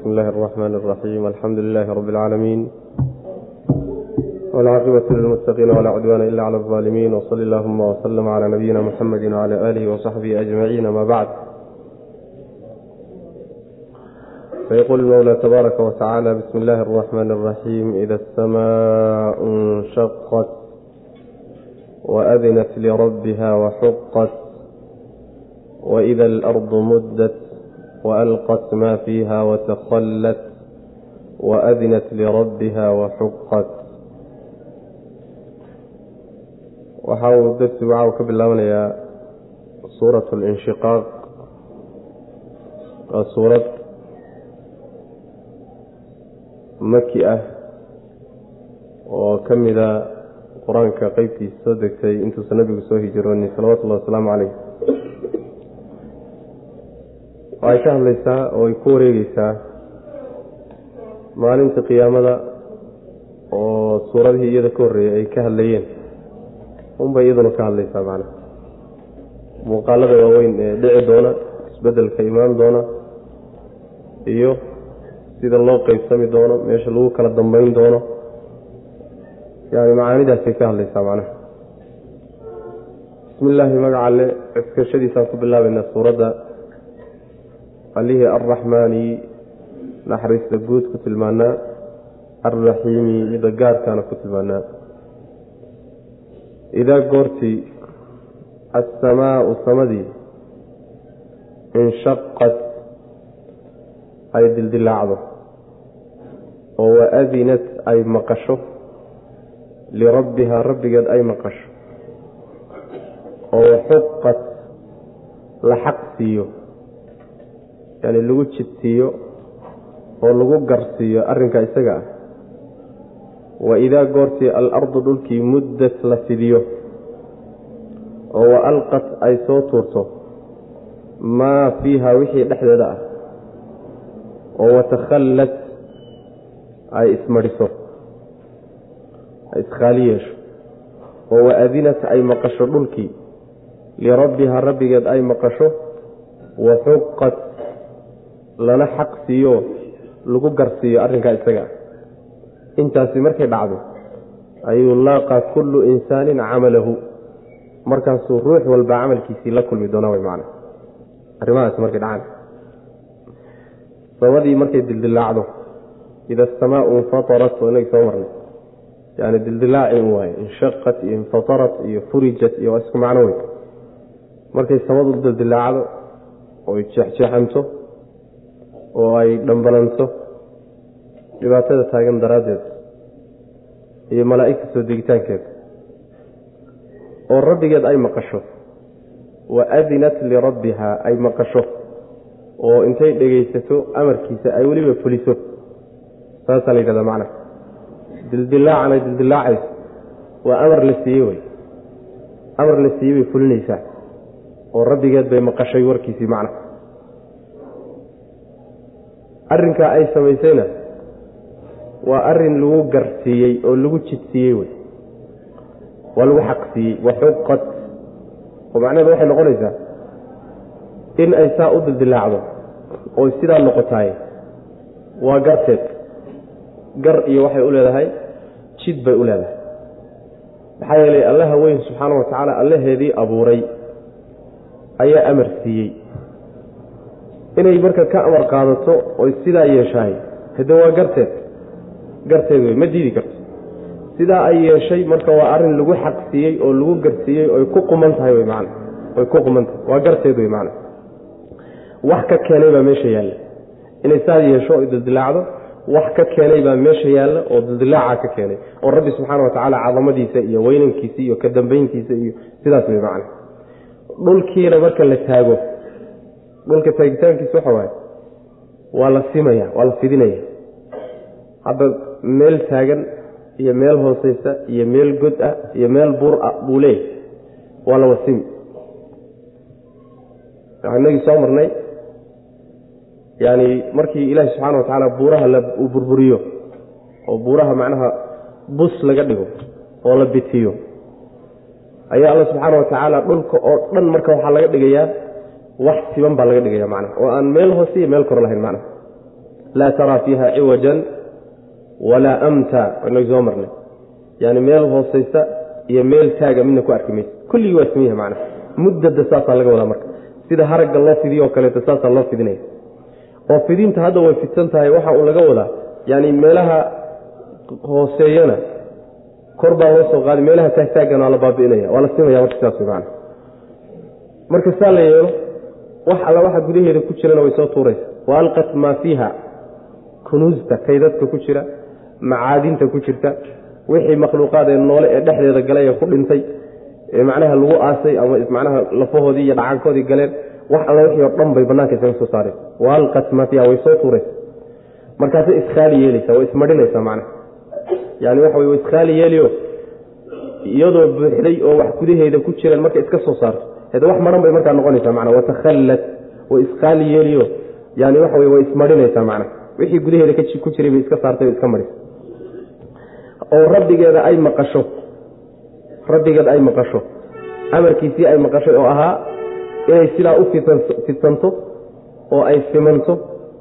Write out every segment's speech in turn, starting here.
بسم الله الرحمن الرحيم الحمد لله رب العالمين والعاقبة للمتقين ولا عدوان إلا على الظالمين وصل اللهم وسلم على نبينا محمد وعلى آله وصحبه أجمعين ما بعد فيقول المولى تبارك وتعالى بسم الله الرحمن الرحيم إذا السماء انشقت وأذنت لربها وحقت وإذا الأرض مدت وألقت ما فيها وتخلت وأذنت لربها وحقت waxa uu darsigu caaw ka bilaabanayaa suurat linshiqaaq waa suurad maki ah oo ka mida qur-aanka qeybtiisa soo degtay intuusan nabigu soo hijroonin salawatullahi wasalaamu caleyh waxay ka hadlaysaa oo ay ku wareegeysaa maalinta qiyaamada oo suuradihii iyada ka horreeyay ay ka hadlayeen. Unbay iyaduna ka hadlaysaa macnaha muuqaalada waaweyn ee dhici doona isbeddelka imaan doona iyo sida loo qeybsami doono meesha lagu kala dambeyn doono. Yani macaanidaasay ka hadlaysaa macnaha bismi illaahi magaca alle ciskashadiisaan ku bilaabaynaa suuradda allihii arraxmaani naxariista guud ku tilmaanaa alraxiimi ida gaarkaana ku tilmaanaa idaa goortii assamaau samadii inshaqad ay dildilaacdo oo waadinat ay maqasho lirabbihaa rabbigeed ay maqasho oo waxuqat la xaq siiyo yani lagu jidsiiyo oo lagu garsiiyo arrinka isaga ah. Wa idaa goortii alardu dhulkii muddat la fidiyo oo wa alqat ay soo tuurto maa fiiha wixii dhexdeeda ah oo watakhallat ay ismadhiso ay iskhaali yeesho oo waadinat ay maqasho dhulkii lirabbihaa rabbigeed ay maqasho wa xuqat lana xaq siiyo lagu garsiiyo arrinkaa isaga. Intaasi markay dhacdo ayuu laaqaa kullu insaanin camalahu. Markaasuu ruux walba camalkiisii la kulmi doona way macna. Arrimahaasi markay dhacaan. Samadii markay dildilaacdo ida asamaau infatarat oo inagii soo marnay. Yani dildilaaci un waaye inshaqat iyo infatarat iyo furijat iyo waa isku macno wey markay samadu dildilaacdo oy jeexjeexanto oo ay dhambalanto dhibaatada taagan daraaddeed iyo malaa'igta soo degitaankeeda oo rabbigeed ay maqasho. Wa adinat lirabbihaa ay maqasho. Oo intay dhegaysato amarkiisa ay weliba fuliso. Saasaa la yidhahdaa macna. Dildilaacan ay dildilaacayso waa amar la siiyey wey amar la siiyey bay fulinaysaa. Oo rabbigeed bay maqashay warkiisii macna arrinkaa ay samaysayna waa arrin lagu garsiiyey oo lagu jidsiiyey wey. Waa lagu xaqsiiyey waxuqat oo macnaheedu waxay noqonaysaa in ay saa u dildilaacdo oy sidaa noqotaay waa garteed gar iyo waxay u leedahay jid bay u leedahay. Maxaa yeelay allaha weyn subxaana wa tacaala allaheedii abuuray ayaa amar siiyey inay marka ka amar qaadato oy sidaa yeeshahay hade waa garteed garteed wey ma diidi karto. Sidaa ay yeeshay marka waa arrin lagu xaqsiiyey oo lagu garsiiyey oy ku quman tahay wy man oy ku quman tahay waa garteed wey macana wax ka keenay baa meesha yaalla. Inay saa yeesho oy dildilaacdo wax ka keenay baa meesha yaalla oo dildilaaca ka keenay. Oo rabbi subxaana wa tacaala cadamadiisa iyo weynankiisa iyo ka dambayntiisa iyo sidaas wey macana dhulkiina marka la taago dhulka taagitaankiisa waxa waaye waa la simaya waa la fidinaya. Hadda meel taagan iyo meel hooseysa iyo meel god ah iyo meel buur ah buu leeyahy waa la wasimi inagii soo marnay yani markii ilaahi subxaana wa tacaala buuraha uu burburiyo oo buuraha macnaha bus laga dhigo oo la bitiyo ayaa alla subxaana wa tacaala dhulka oo dhan marka waxaa laga dhigayaa wax siban baa laga dhigaya macnaha. Oo aan meel hoose iyo meel kor lahayn macnaha. Laa taraa fiiha ciwajan walaa amta. Waynagi soo marnay. Yani meel hoosaysa iyo meel taaga midna ku arki maysa. Kulligii waa samiha macnaha. Muddada saasaa laga wadaa marka. Sida haragga loo fidiyo kaleeto saasaa loo fidinaya. Oo fidinta hadda way fidsan tahay waxa uu laga wadaa. Yani meelaha hooseeyana kor baa loo soo qaadi meelaha taagtaagana waa la baabi'inaya waa la simaya marka sidaas man marka saa la yeelo wax alla waxa gudaheeda ku jirana way soo tuuraysa. Wa maa fiiha kunuusta kaydadka ku jira macaadinta ku jirta wixii makhluuqaad ee noole ee dhexdeeda galay ee ku dhintay ee macnaha lagu aasay ama macnaha lafahoodii iyo dhacankoodii galeen wax alla wixii oo dhan bay bannaanka isaga soo saareen. Wa maa fiiha way soo tuuraysa. Markaasay iskhaali yeelaysaa way ismadhinaysaa macnaha. Yani waxa wey way iskhaali yeeliyo iyadoo buuxday oo wax gudaheeda ku jireen marka iska soo saarto wax maran bay markaa noqonaysaa macna watakhallat way iskhaali yeeliyo yani waxa wey way ismadhinaysaa macna wixii gudaheeda ku jiray bay iska saartay o iska madhisa oo rabbigeeda ay maqasho rabbigeed ay maqasho amarkiisii ay maqashay oo ahaa inay sidaa u fidsanto oo ay simanto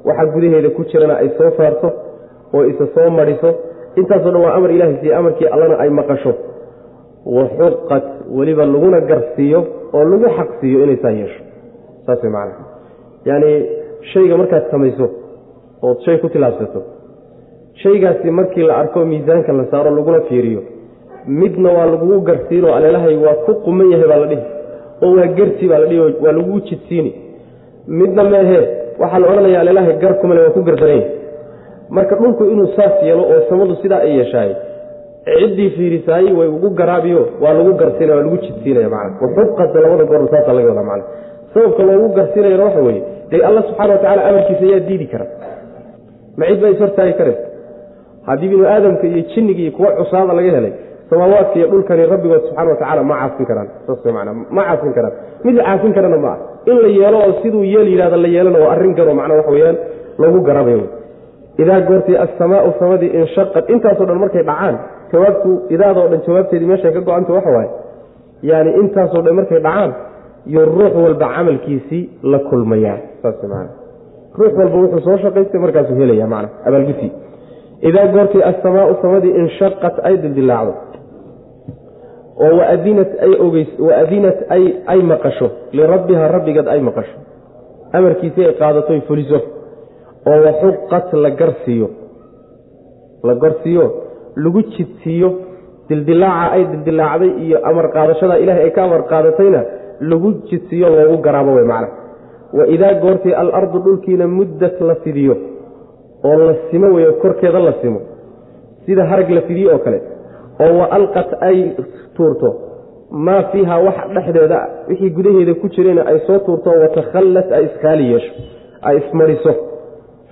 waxa gudaheeda ku jirana ay soo saarto oo isa soo madhiso intaasoo dhan waa amar ilahay siiye amarkii allana ay maqasho wa xuqat weliba laguna garsiiyo oo lagu xaqsiiyo inay saa yeesho saas way macana yacni shayga markaad samayso ood shay ku tilaabsato shaygaasi markii la arko miisaanka la saaro laguna fiiriyo midna waa lagugu garsiinoo aleelahay waa ku quman yahay baa la dhihi oo waa gersi baa la dhihi waa lagugu jidsiini midna meehee waxaa la odhanaya aleelahay gar kumale waa ku gardaranya marka dhulku inuu saas yeelo oo samadu sidaa ay yeeshaay ciddii fiirisaayey way ugu garaabiyo waa lagu garsiinaya waa lagu jidsiinaya macana. Waxuqada labada goor saasa laga wada macana. Sababka loogu garsiinayana waxa weeye dee alla subxana watacala amarkiisa ayaa diidi kara. Ma cid baa ishortaagi karaysa haddii binu aadamka iyo jinniga kuwa cusaada laga helay samaawaadka iyo dhulkani rabbigood subxana watacala ma caasin karaan. Ma caasin karaan. Mid caasin karana ma ah in la yeelo oo siduu yeel yidhahda la yeelana waa arrin karo macnaa waxa weyaan lagu garaabayo idaa goortii assamaau samadii inshaqad intaasoo dhan markay dhacaan jawaabtu idaadoo dhan jawaabteedii meeshay ka go-anta waxa waaye yani intaasoo dhan markay dhacaan iyo ruux walba camalkiisii la kulmayaa saas man ruux walba wuxuu soo shaqaystay markaasuu helaya man abaalgutii idaa goortii assamaau samadii inshaqat ay dildilaacdo oo waadinat ay maqasho lirabbiha rabbigeed ay maqasho amarkiisii ay qaadatoy fuliso oo waxuqat la garsiiyo la garsiiyo lagu jidsiiyo dildilaaca ay dildilaacday iyo amar qaadashada ilahay ay ka amar qaadatayna lagu jidsiiyo loogu garaabo wey macna. Wa idaa goortii alardu dhulkiina muddat la fidiyo oo la simo weyo korkeeda la simo. Sida harag la fidiyo oo kale. Oo wa alqat ay tuurto maa fiiha wax dhexdeeda wixii gudaheeda ku jirayna ay soo tuurto watakhallat ay iskaali yeesho ay ismariso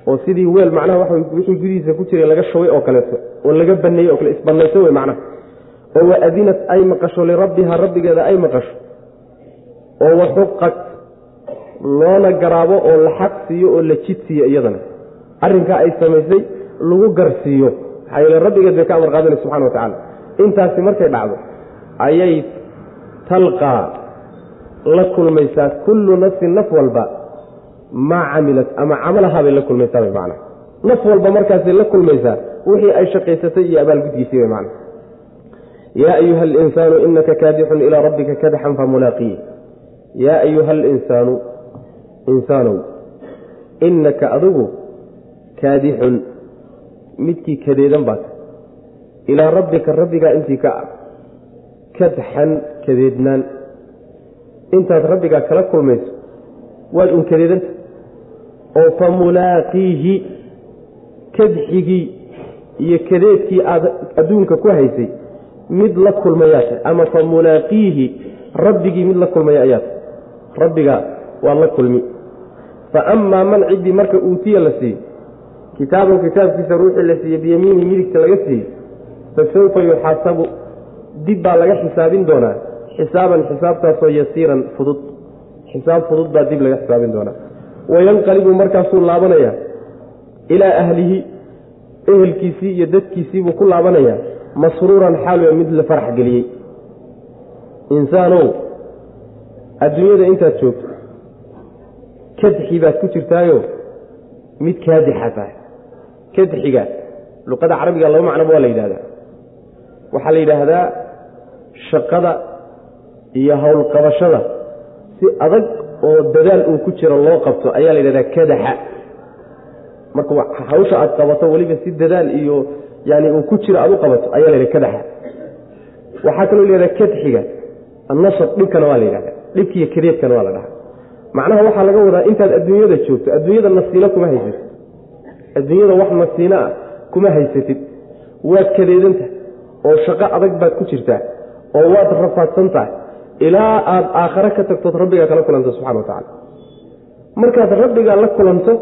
oo sidii weel macnaha wixii gudihiisa ku jiray laga shubay oo kaleeto oo laga baneeyey oo kale isbanayso wey macnaha. Oo waadinat ay maqasho lirabbiha rabbigeeda ay maqasho. Oo waxuqat loona garaabo oo la xaq siiyo oo la jid siiyo iyadana. Arrinkaa ay samaysay lagu garsiiyo. Maxaa yeele rabbigeed bay ka amar qaadanay subxana wa tacaala intaasi markay dhacdo ayay talqaa la kulmaysaa kullu nafsin naf walba maa camilat ama camalahaa bay la kulmaysaa bay macna naf walba markaasay la kulmaysaa wixii ay shaqaysatay iyo abaalgudgiisii bay macna yaa ayuha alinsaanu inaka kaadixun ilaa rabbika kadxan famulaaqiyi yaa ayuha alinsaanu insaanow innaka adigu kaadixun midkii kadeedan baata ilaa rabbika rabbigaa intii ka ah kadxan kadeednaan. Intaad rabbigaa kala kulmayso waad un kadeedanta oo fa mulaaqiihi kadxigii iyo kadeedkii aad adduunka ku haysay mid la kulmayaa tahay ama fa mulaaqiihi rabbigii mid la kulmaya ayaa tahay rabbigaa waa la kulmi. Fa amaa man ciddii marka uutiya la siiyo kitaaban kitaabkiisa ruuxii la siiye biyamiinihi midigta laga siiyey fa sawfa yuxaasabu dib baa laga xisaabin doonaa. Xisaaban xisaabtaasoo yasiiran fudud. Xisaab fudud baa dib laga xisaabin doonaa wayanqalibu markaasuu laabanayaa ilaa ahlihi ehelkiisii iyo dadkiisii buu ku laabanayaa masruuran xaalwa mid la farax geliyey. Insaanow adduunyada intaad joogto kadxi baad ku jirtaayo mid kaadixa tahay. Kadxiga luqada carabiga laba macnoba waa la yidhahdaa waxaa la yidhaahdaa shaqada iyo howlqabashada si adag oo dadaal uu ku jiro loo qabto ayaa la yidhahdaa kadaxa. Marka hawsha aad qabato weliba si dadaal iyo yani uu ku jiro aad u qabato ayaa la yidhahda kadaxa. Waxaa kaloo la yidhahdaa kadxiga. Annashad dhibkana waa la yidhahda dhibkiiyo kadeedkana waa la dhahaa. Macnaha waxaa laga wadaa intaad adduunyada joogto adduunyada nasiino kuma haysatid. Adduunyada wax nasiino ah kuma haysatid. Waad kadeedantahay oo shaqo adag baad ku jirtaa oo waad rafaadsan tahay ilaa aad aakhare ka tagtood rabbigaa kala kulanto subxana wa tacala markaad rabbigaa la kulanto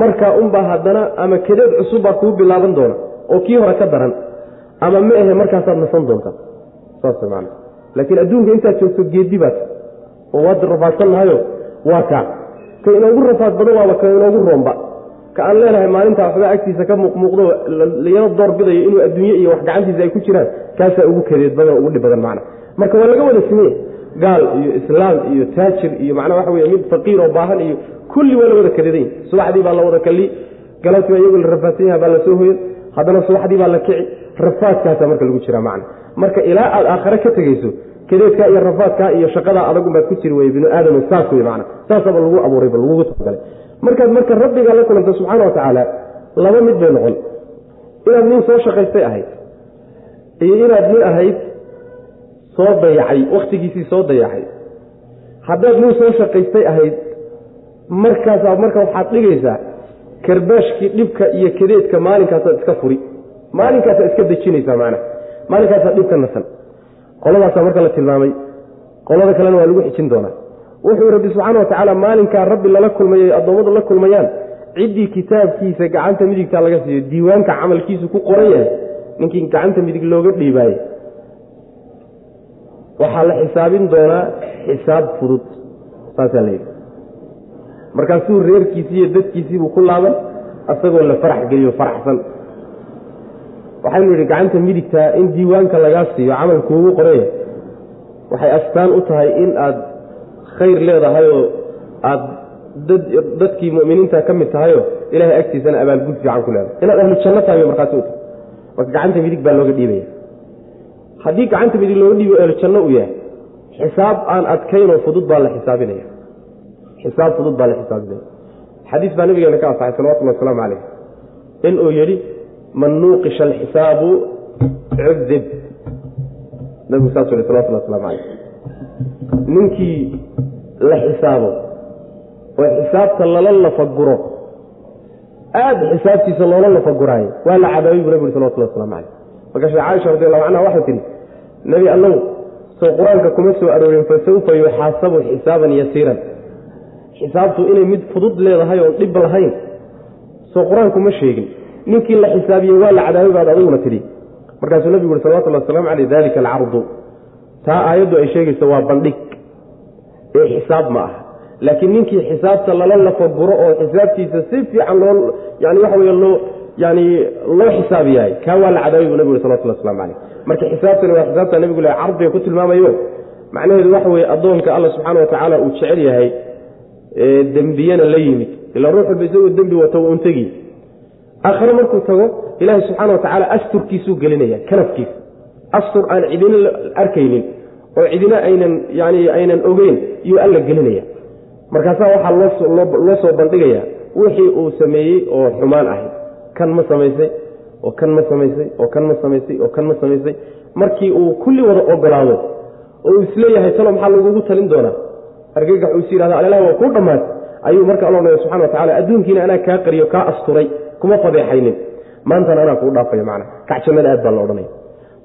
markaa unbaa haddana ama kadeed cusub baa kuu bilaaban doona oo kii hore ka daran ama ma ahe markaasaad nasan doontaa saas man laakiin adduunka intaad joogto geedi baad oo waad rafaadsannahayo waa kaa. Ka inoogu rafaad badan waaba ka inoogu roomba ka aan leenahay maalintaa waxbaa agtiisa ka muuqmuuqdo layaro doorbidayo inuu adduunye iyo wax gacantiisa ay ku jiraan kaasaa ugu kadeed badan ugu dhib badan macna. Marka waa laga wada simeye gaal iyo islaam iyo taajir iyo macnaa waxa wey mid faqiir oo baahan iyo kulli waa la wada kadeedayn subaxdii baa la wada kalli galabtii baa iyagoo la rafaadsan yaha baa la soo haddana subaxdii baa la kici rafaadkaasaa marka lagu jiraa macna. Marka ilaa aad aakhare ka tegeyso kadeedkaa iyo rafaadkaa iyo shaqadaa adagunbaad ku jiri weye binu aadam saas wey macna. Saasaba lagu abuurayba lagugu talagalay markaad marka rabbiga la kulanta subxaana wa tacaala laba mid bay noqon. Inaad nin soo shaqaystay ahayd iyo inaad nin ahayd soo dayacay wakhtigiisii soo dayacay. Haddaad nin soo shaqaystay ahayd markaasaa marka waxaad dhigaysaa karbaashkii dhibka iyo kadeedka maalinkaasaad iska furi. Maalinkaasaad iska dejinaysaa macnaha maalinkaasaad dhibka nasan. Qoladaasaa marka la tilmaamay qolada kalena waa lagu xijin doonaa wuxuu rabbi subxaana wa tacaala maalinkaa rabbi lala kulmayay addoommadu la kulmayaan ciddii kitaabkiisa gacanta midigta laga siiyo diiwaanka camalkiisu ku qoran yahay ninkii gacanta midig looga dhiibaaye. Waxaa la xisaabin doonaa xisaab fudud saasaa la yidhi. Markaasuu reerkiisii iyo dadkiisiibuu ku laaban asagoo la farax geliyo faraxsan. Waxaynu yidhi gacanta midigtaa in diiwaanka lagaa siiyo camal kuugu qoraya waxay astaan u tahay in aad khayr leedahayoo aad dadkii muminiinta ka mid tahayoo ilahay agtiisana abaalgud fiican ku leedahay. Inaad ahlu janno tahay markaasi u tahay marka gacanta midig baa looga dhiibaya. Haddii gacanta midig looga dhiibo ahlu janno uu yahay xisaab aan adkaynoo fudud baa la xisaabinaya. Xisaab fudud baa la xisaabinaya. Xadiis baa nabigeena ka asaxay salawatullahi wasalaamu calayh in uu yidhi man nuuqisha alxisaabu cudib nabigu saasuu yhi salawatullah waslamu calayh ninkii la xisaabo. Oo xisaabta lala lafaguro. Aada xisaabtiisa loola lafaguraayo. Waa la cadaabay buu nabi uri salawatullah waslamu calayh markaashe caaisha radi allahu canha waxay tihi nebi allow soo qur'aanka kuma soo aroorin fasawfa yuxaasabu xisaaban yasiiran. Xisaabtu inay mid fudud leedahay oon dhib lahayn. Soo qur'aanku ma sheegin. Ninkii la xisaabiyey waa la cadaabay baad adiguna tidhi markaasuu nabigu uri salawatullahi waslamu caleyh dalika alcardu taa aayaddu ay sheegayso waa bandhig ee xisaab ma aha laakiin ninkii xisaabta lala lafaguro oo xisaabtiisa si fiican loo yani waxa wey loo yani loo xisaabiyahay kaa waa la cadaabay buu nabigu uri salawatullah waslamu caleyh marka xisaabtani waa xisaabta nabigu le cardiga ku tilmaamayo. Macnaheedu waxa weye addoonka alla subxaana wa uu jecel yahay dembiyana la yimid. Ila ruux walba isagoo dembi wato un tegi aakhare markuu tago ilaahay subxaana wa asturkiisuu gelinaya kanafkiisa astur aan cidina arkaynin oo cidina aynan yani aynan ogeyn iyuu alla gelinaya. Markaasaa waxaa loo soo bandhigaya wixii uu sameeyey oo xumaan ahayd kan ma samaysay oo kan ma samaysay oo kan ma samaysay oo kan ma samaysay. Markii uu kulli wada ogolaado oo uu is leeyahay talo maxaa lagugu talin doonaa? Argagax uu is yidhahda allah waa kuu dhammaatay. Ayuu marka alla odhanaya subxana wa tacala adduunkiina anaa kaa qariyo kaa asturay kuma fadeexaynin. Maantana anaa kuu dhaafaya macna. Kac jannada aad baa la odhanaya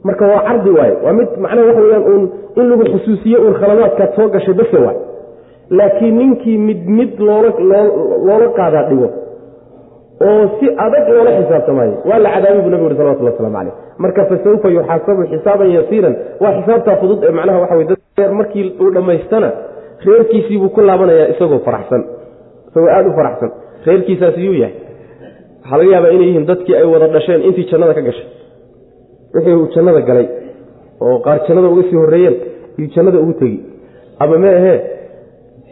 marka waa cardi waaye waa mid macnaha waxa weyaan uun in lagu xusuusiye uun khaladaadkaad soo gashay base waay. Laakiin ninkii mid mid loola loola qaadaa dhigo oo si adag loola xisaabtamaayo waa la cadaabay buu nabigu uri salawatullah waslamu caleyh marka fasawfa yuxaasabu xisaaban yasiiran waa xisaabtaa fudud ee macnaha waxa wey dad markii uu dhammaystana reerkiisii buu ku laabanayaa isagoo faraxsan. Isagoo aada u faraxsan. Reerkiisaasi yuu yahay. Waxaa laga yaabaa inay yihiin dadkii ay wada dhasheen intii jannada ka gashay wixii uu jannada galay oo qaar jannada uga sii horreeyeen iyuu jannada ugu tegi. Ama ma ahee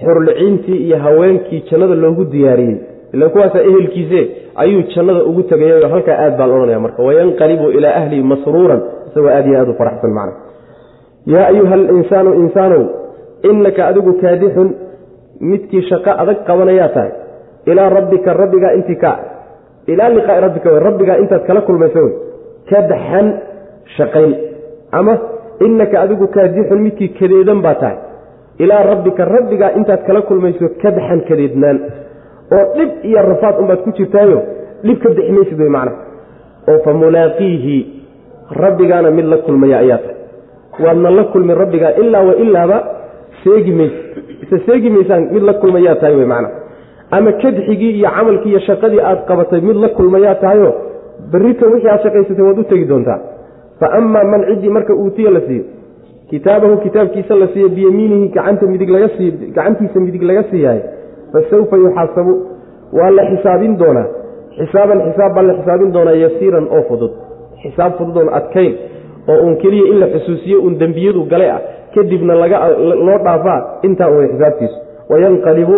xurliciintii iyo haweenkii jannada loogu diyaariyey. Ila kuwaasaa ehelkiise ayuu jannada ugu tegayayo halkaa aad baa la odhanaya marka. Wayanqalibu ilaa ahlihi masruuran isagoo aad iyo aad u faraxsan macna. Yaa ayuha alinsaanu insaanow innaka adigu kaadixun midkii shaqo adag qabanayaa tahay. Ilaa rabbika rabbigaa intii ka ilaa liqaai rabbika w rabbigaa intaad kala kulmaysa wey kadxan shaqayn. Ama innaka adigu kaadixun midkii kadeedan baa tahay. Ilaa rabbika rabbigaa intaad kala kulmayso kadxan kadeednaan. Oo dhib iyo rafaad unbaad ku jirtaayo dhib ka bixi maysid wey macna oo fa mulaaqiihi rabbigaana mid la kulmaya ayaa tahay. Waadna la kulmin rabbigaa ilaa wa ilaaba seegi mayse ise seegi maysaan mid la kulmayaa tahay wey macna ama kadxigii iyo camalkii iyo shaqadii aad qabatay mid la kulmayaa tahayo berrita wixii aad shaqaysatay waad u tegi doontaa fa amaa man ciddii marka uutiya la siiyo kitaabahu kitaabkiisa la siiyo biyamiinihi gacanta midig laga sii gacantiisa midig laga siiyahay fa sawfa yuxaasabu waa la xisaabin doonaa. Xisaaban xisaab baa la xisaabin doonaa yasiiran oo fudud. Xisaab fudud oon adkayn oo uun keliya in la xusuusiyo uun dembiyadu gale ah kadibna loo dhaafaa intaa uway xisaabtiisu. Wayanqalibu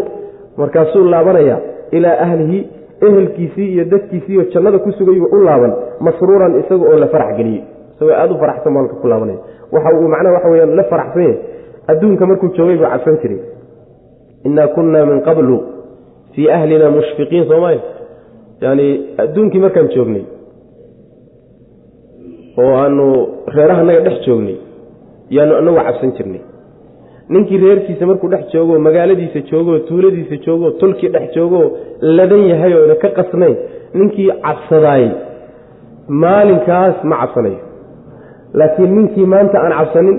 markaasuu laabanaya ilaa ahlihi ehelkiisii iyo dadkiisiiyo jannada ku sugayuu u laaban masruuran isaga oo la farax geliyey isagoo aada u faraxsan buu halka ku laabanaya waxa uu macnaha waxa weyaan la faraxsan adduunka markuu joogay buu cabsan jiray. Innaa kunna min qablu fii ahlina mushfiqiin soomaalia yani adduunkii markaan joognay oo aanu reerahanaga dhex joognay yaanu anagu cabsan jirnay. Ninkii reerkiisa markuu dhex joogoo magaaladiisa joogoo tuuladiisa joogoo tolkii dhex joogoo ladan yahay oona ka qasnayn ninkii cabsadaayey maalinkaas ma cabsanayo laakiin ninkii maanta aan cabsanin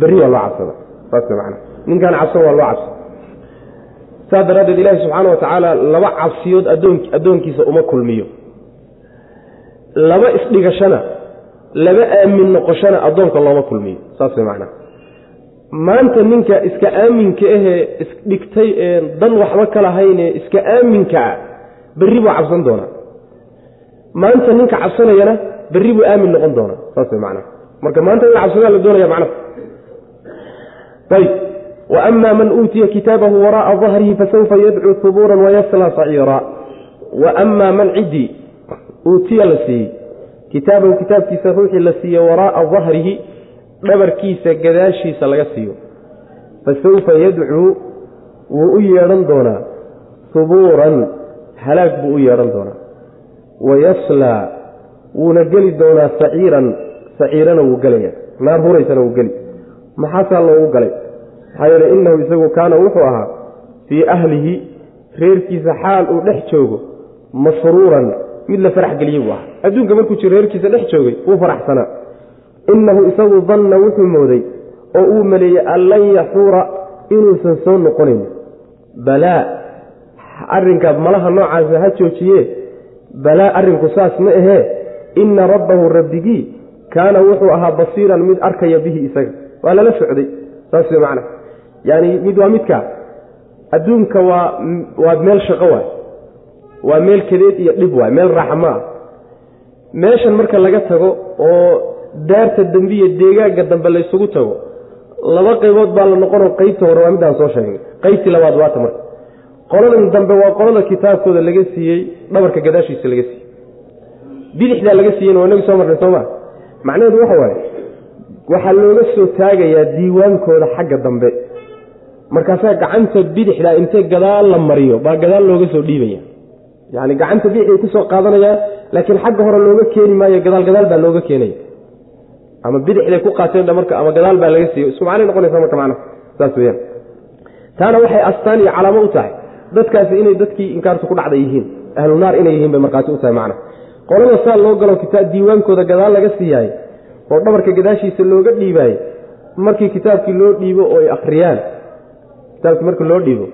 berri waa loo cabsada. Saas man ninkaan cabsan waa loo cabsa. Saas daraaddeed ilaahi subxaana wa tacaala laba cabsiyood addoonkiisa uma kulmiyo. Laba isdhigashana laba aamin noqoshana addoonka looma kulmiyo. Saas way maanta ninka iska aaminka ahee isdhigtay ee dan waxba ka lahaynee iska aaminkaa berri buu cabsan doonaa maanta ninka cabsanayana berri buu aamin noqon doonaa. Saas way macnaa marka maanta in la cabsadaa la doonaya macnaha. Ayb wa man uutiya kitaabahu wara'a dahrihi fasawfa yadcuu hubuuran wayaslaa saciira wa man ciddii uutiya la siiyey kitaabahu kitaabkiisa ruuxii la siiye waraa'a dahrihi dhabarkiisa gadaashiisa laga siiyo. Fa sawfa yadcuu wuu u yeedhan doonaa. Hubuuran halaag buu u yeedhan doonaa wayaslaa wuuna geli doonaa saciiran saciirana wuu gelaya naar huraysana wuu geli maxaasaa loogu galay maxaa yeele innahu isagu kaana wuxuu ahaa fii ahlihi reerkiisa xaal uu dhex joogo masruuran mid la farax geliyey buu ahaa adduunka markuu jiro reerkiisa dhex joogay wuu faraxsanaa innahu isagu danna wuxuu mooday oo uu maleeyey an lan yaxuura inuusan soo noqonayn balaa arrinka malaha noocaasa ha joojiye balaa arrinku saas ma ahee inna rabbahu rabbigii kaana wuxuu ahaa basiiran mid arkaya bihi isaga. Waa lala socday saas wey macna yaani mid waa midka adduunka waa waa meel shaqo waay. Waa meel kadeed iyo dhib waay meel raaxa ma ah meeshan marka laga tago oo daarta dambe iyo deegaanka dambe laysugu tago laba qaybood baa la noqonoo qeybta hore waa midaan soo sheegnay qeybtii labaad waata marka qoladan dambe waa qolada kitaabkooda laga siiyey dhabarka gadaashiisa laga siiyey. Bidixdaa laga siiyeyna waa inagi soo marnay sooma macnaheedu waxa waaye waxaa looga soo taagayaa diiwaankooda xagga dambe. Markaasaa gacanta bidixdaa intay gadaal la mariyo baa gadaal looga soo dhiibaya. Yacni gacanta bidixday ku soo qaadanayaan laakiin xagga hore looga keeni maayo gadaal gadaal baa looga keenaya. Ama bidixday ku qaateen marka ama gadaal baa laga siiyo isku noqonaysa marka macnaha saas weyaan taana waxay astaan iyo calaamo u tahay dadkaasi inay dadkii inkaartu ku dhacda yihiin. Ahlu naar inay yihiin bay markhaati u macna. Qolada saa loo galo kitaab diiwaankooda gadaal laga siiyaaye oo dhabarka gadaashiisa looga dhiibaaye markii kitaabkii loo dhiibo oo ay akhriyaan kitaabkii markii loo dhiibo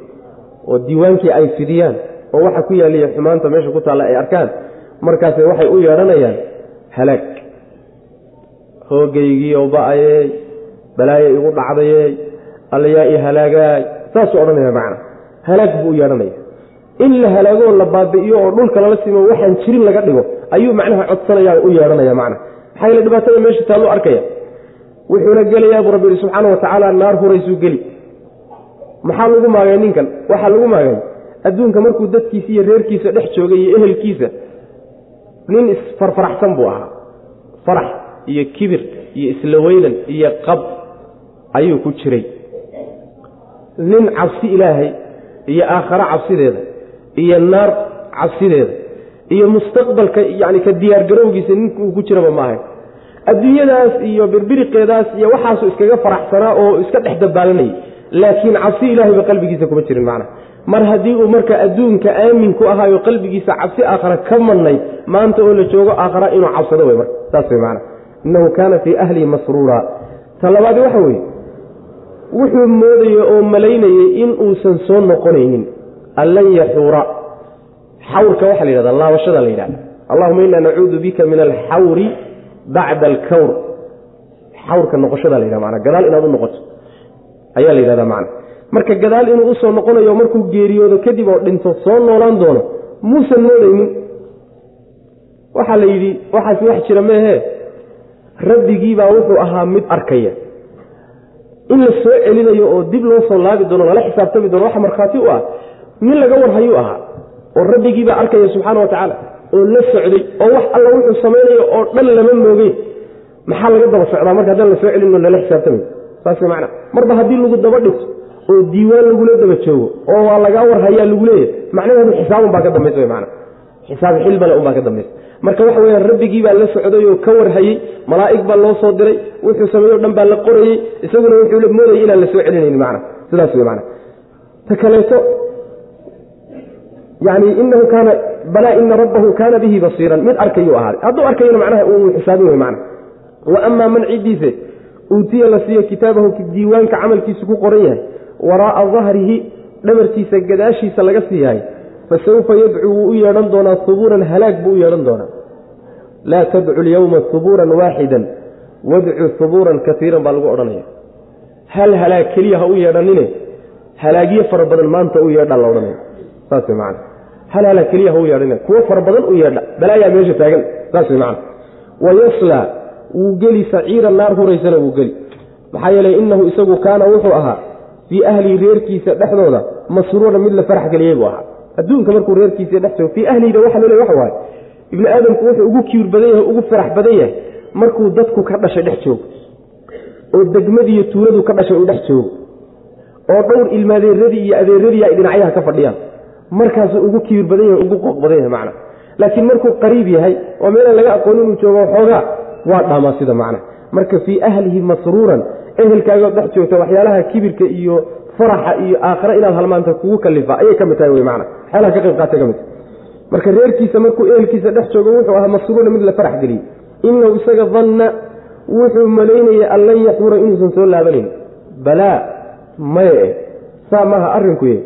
oo diiwaankii ay fidiyaan oo waxa ku yaaliya xumaanta meesha ku taalla ay arkaan markaase waxay u yeedhanayaan halaag hoogaygiioo ba'ayey balaayo igu dhacdayey allayaa i halaagaay saasuu odhanaya macna halaag buu u yeedhanaya in la halaagoo la baabi'iyo oo dhulka lala simo waxaan jirin laga dhigo ayuu macnaha codsanaya u yeedhanaya macna. Maxaa yeele dhibaatada meesha taalluu arkaya. Wuxuuna gelayaa buu rabbi yihi subxaana wa tacaala naar huraysuu geli. Maxaa lagu maagay ninkan? Waxaa lagu maagay adduunka markuu dadkiisa iyo reerkiisa dhex joogay iyo ehelkiisa nin isfarfaraxsan buu ahaa. Farax iyo kibir iyo isla weynan iyo qab ayuu ku jiray. Nin cabsi ilaahay iyo aakhare cabsideeda iyo naar cabsideeda iyo mustaqbalka yani ka diyaargarowgiisa ninka uu ku jiraba maahay adduunyadaas iyo birbiriqeedaas iyo waxaasuu iskaga faraxsanaa oo iska dhex dabaalanayay laakiin cabsi ilahayba qalbigiisa kuma jirin macna. Mar haddii uu marka adduunka aamin ku ahaayo qalbigiisa cabsi aakhara ka madnayd maanta oo la joogo aakhara inuu cabsado wey marka saas wey macna. Innahu kaana fii ahlihi masruura. Ta labaadi waxa weeye wuxuu moodayey oo malaynayey in uusan soo noqonaynin. Allan yaxuura xawrka waxaa la yidhahda laabashada la yidhahda allahuma inaa nacuudu bika min alxawri bacda alkawr. Xawrka noqoshada la yidhahda mana gadaal inaad u noqoto ayaa la yidhahda macna marka gadaal inuu u soo noqonayo markuu geeriyoodo kadib oo dhinto soo noolaan doono muusan moodaynin. Waxaa la yidhi waxaasi wax jira meehe rabbigiibaa wuxuu ahaa mid arkaya in la soo celinayo oo dib loo soo laabi doono lala xisaabtami doono waxa markhaati u ah nin laga warhayuu ahaa oo rabbigiibaa arkaya subxaana wa tacaala oo la socday oo wax alla wuxuu samaynayo oo dhan lama moogeyn maxaa laga daba socdaa? Marka haddaan la soo celino lala xisaabtamayo saas macna. Marba haddii lagu daba dhigto oo diiwaan lagula daba joogo oo waa lagaa warhayaa lagu leeyahy macnaheedu xisaabun baa ka dambaysa mana xisaab xilbale unbaa ka dambaysa marka waxa weya rabbigii baa la socday oo ka warhayey malaa'ig baa loo soo diray wuxuu sameeyo o dhan baa la qorayey isaguna wuxuu moodayay inaan la soo celinayni mana sidaas wey mana ta kaleeto yani inahu kaana balaa ina rabbahu kaana bihi basiiran mid arkayuu ahaaday. Hadduu arkayona macnaha uu xisaabin wey mana wa amaa man ciddiise uutiya la siiyo kitaabahu diiwaanka camalkiisu ku qoran yahay waraa'a dahrihi dhabarkiisa gadaashiisa laga siiyahay fasawfa yadcuu wuu u yeedhan doonaa hubuuran halaag buu u yeedhan doonaa laa tadcu lyowma hubuuran waaxidan wadcu hubuuran kaiiran baa lagu odhanaya hal halaag keliya ha u yeedhanine halaagyo fara badan maanta u yeedha la odhanaya saas wey hal halaag keliya ha u yeedhanine kuwo fara badan u yeedha balaayaa meesha taagan saas wey macana wayaslaa wuu geli saciira naar huraysana wuu geli maxaa yeelay innahu isagu kaana wuxuu ahaa fii ahlihi reerkiisa dhexdooda masruura mid la farax geliyey buu ahaa adduunka markuu reerkiisa dhex joogo fii ahlihida waxa loo le waxa waaye ibni aadamku wuxuu ugu kiir badan yahay ugu farax badan yahay markuu dadku ka dhashay dhex joogo oo degmadiiyo tuuladu ka dhashay uu dhex joogo oo dhowr ilmaadeeradii iyo adeeradii ay dhinacyaha ka fadhiyaan markaasuu ugu kiir badan yahay ugu qooq badan yahay macna laakiin markuu qariib yahay oo meelaan laga aqoon inuu joogo xoogaa waa dhaamaa sida macna marka fii ahlihi masruuran ehelkaaga dhex joogta waxyaalaha kibirka iyo faraxa iyo aakhare inaad halmaanta kugu kalifa. Ayay ka mid tahay wey mana waxyaalaha ka qayb qaatay ka mid. Marka reerkiisa markuu ehelkiisa dhex joogo wuxuu ahaa masruura mid la farax geliyey inahu isaga danna wuxuu malaynaya an lan yaxuura inuusan soo laabanayn balaa maya eh. Saa maaha arrinkuye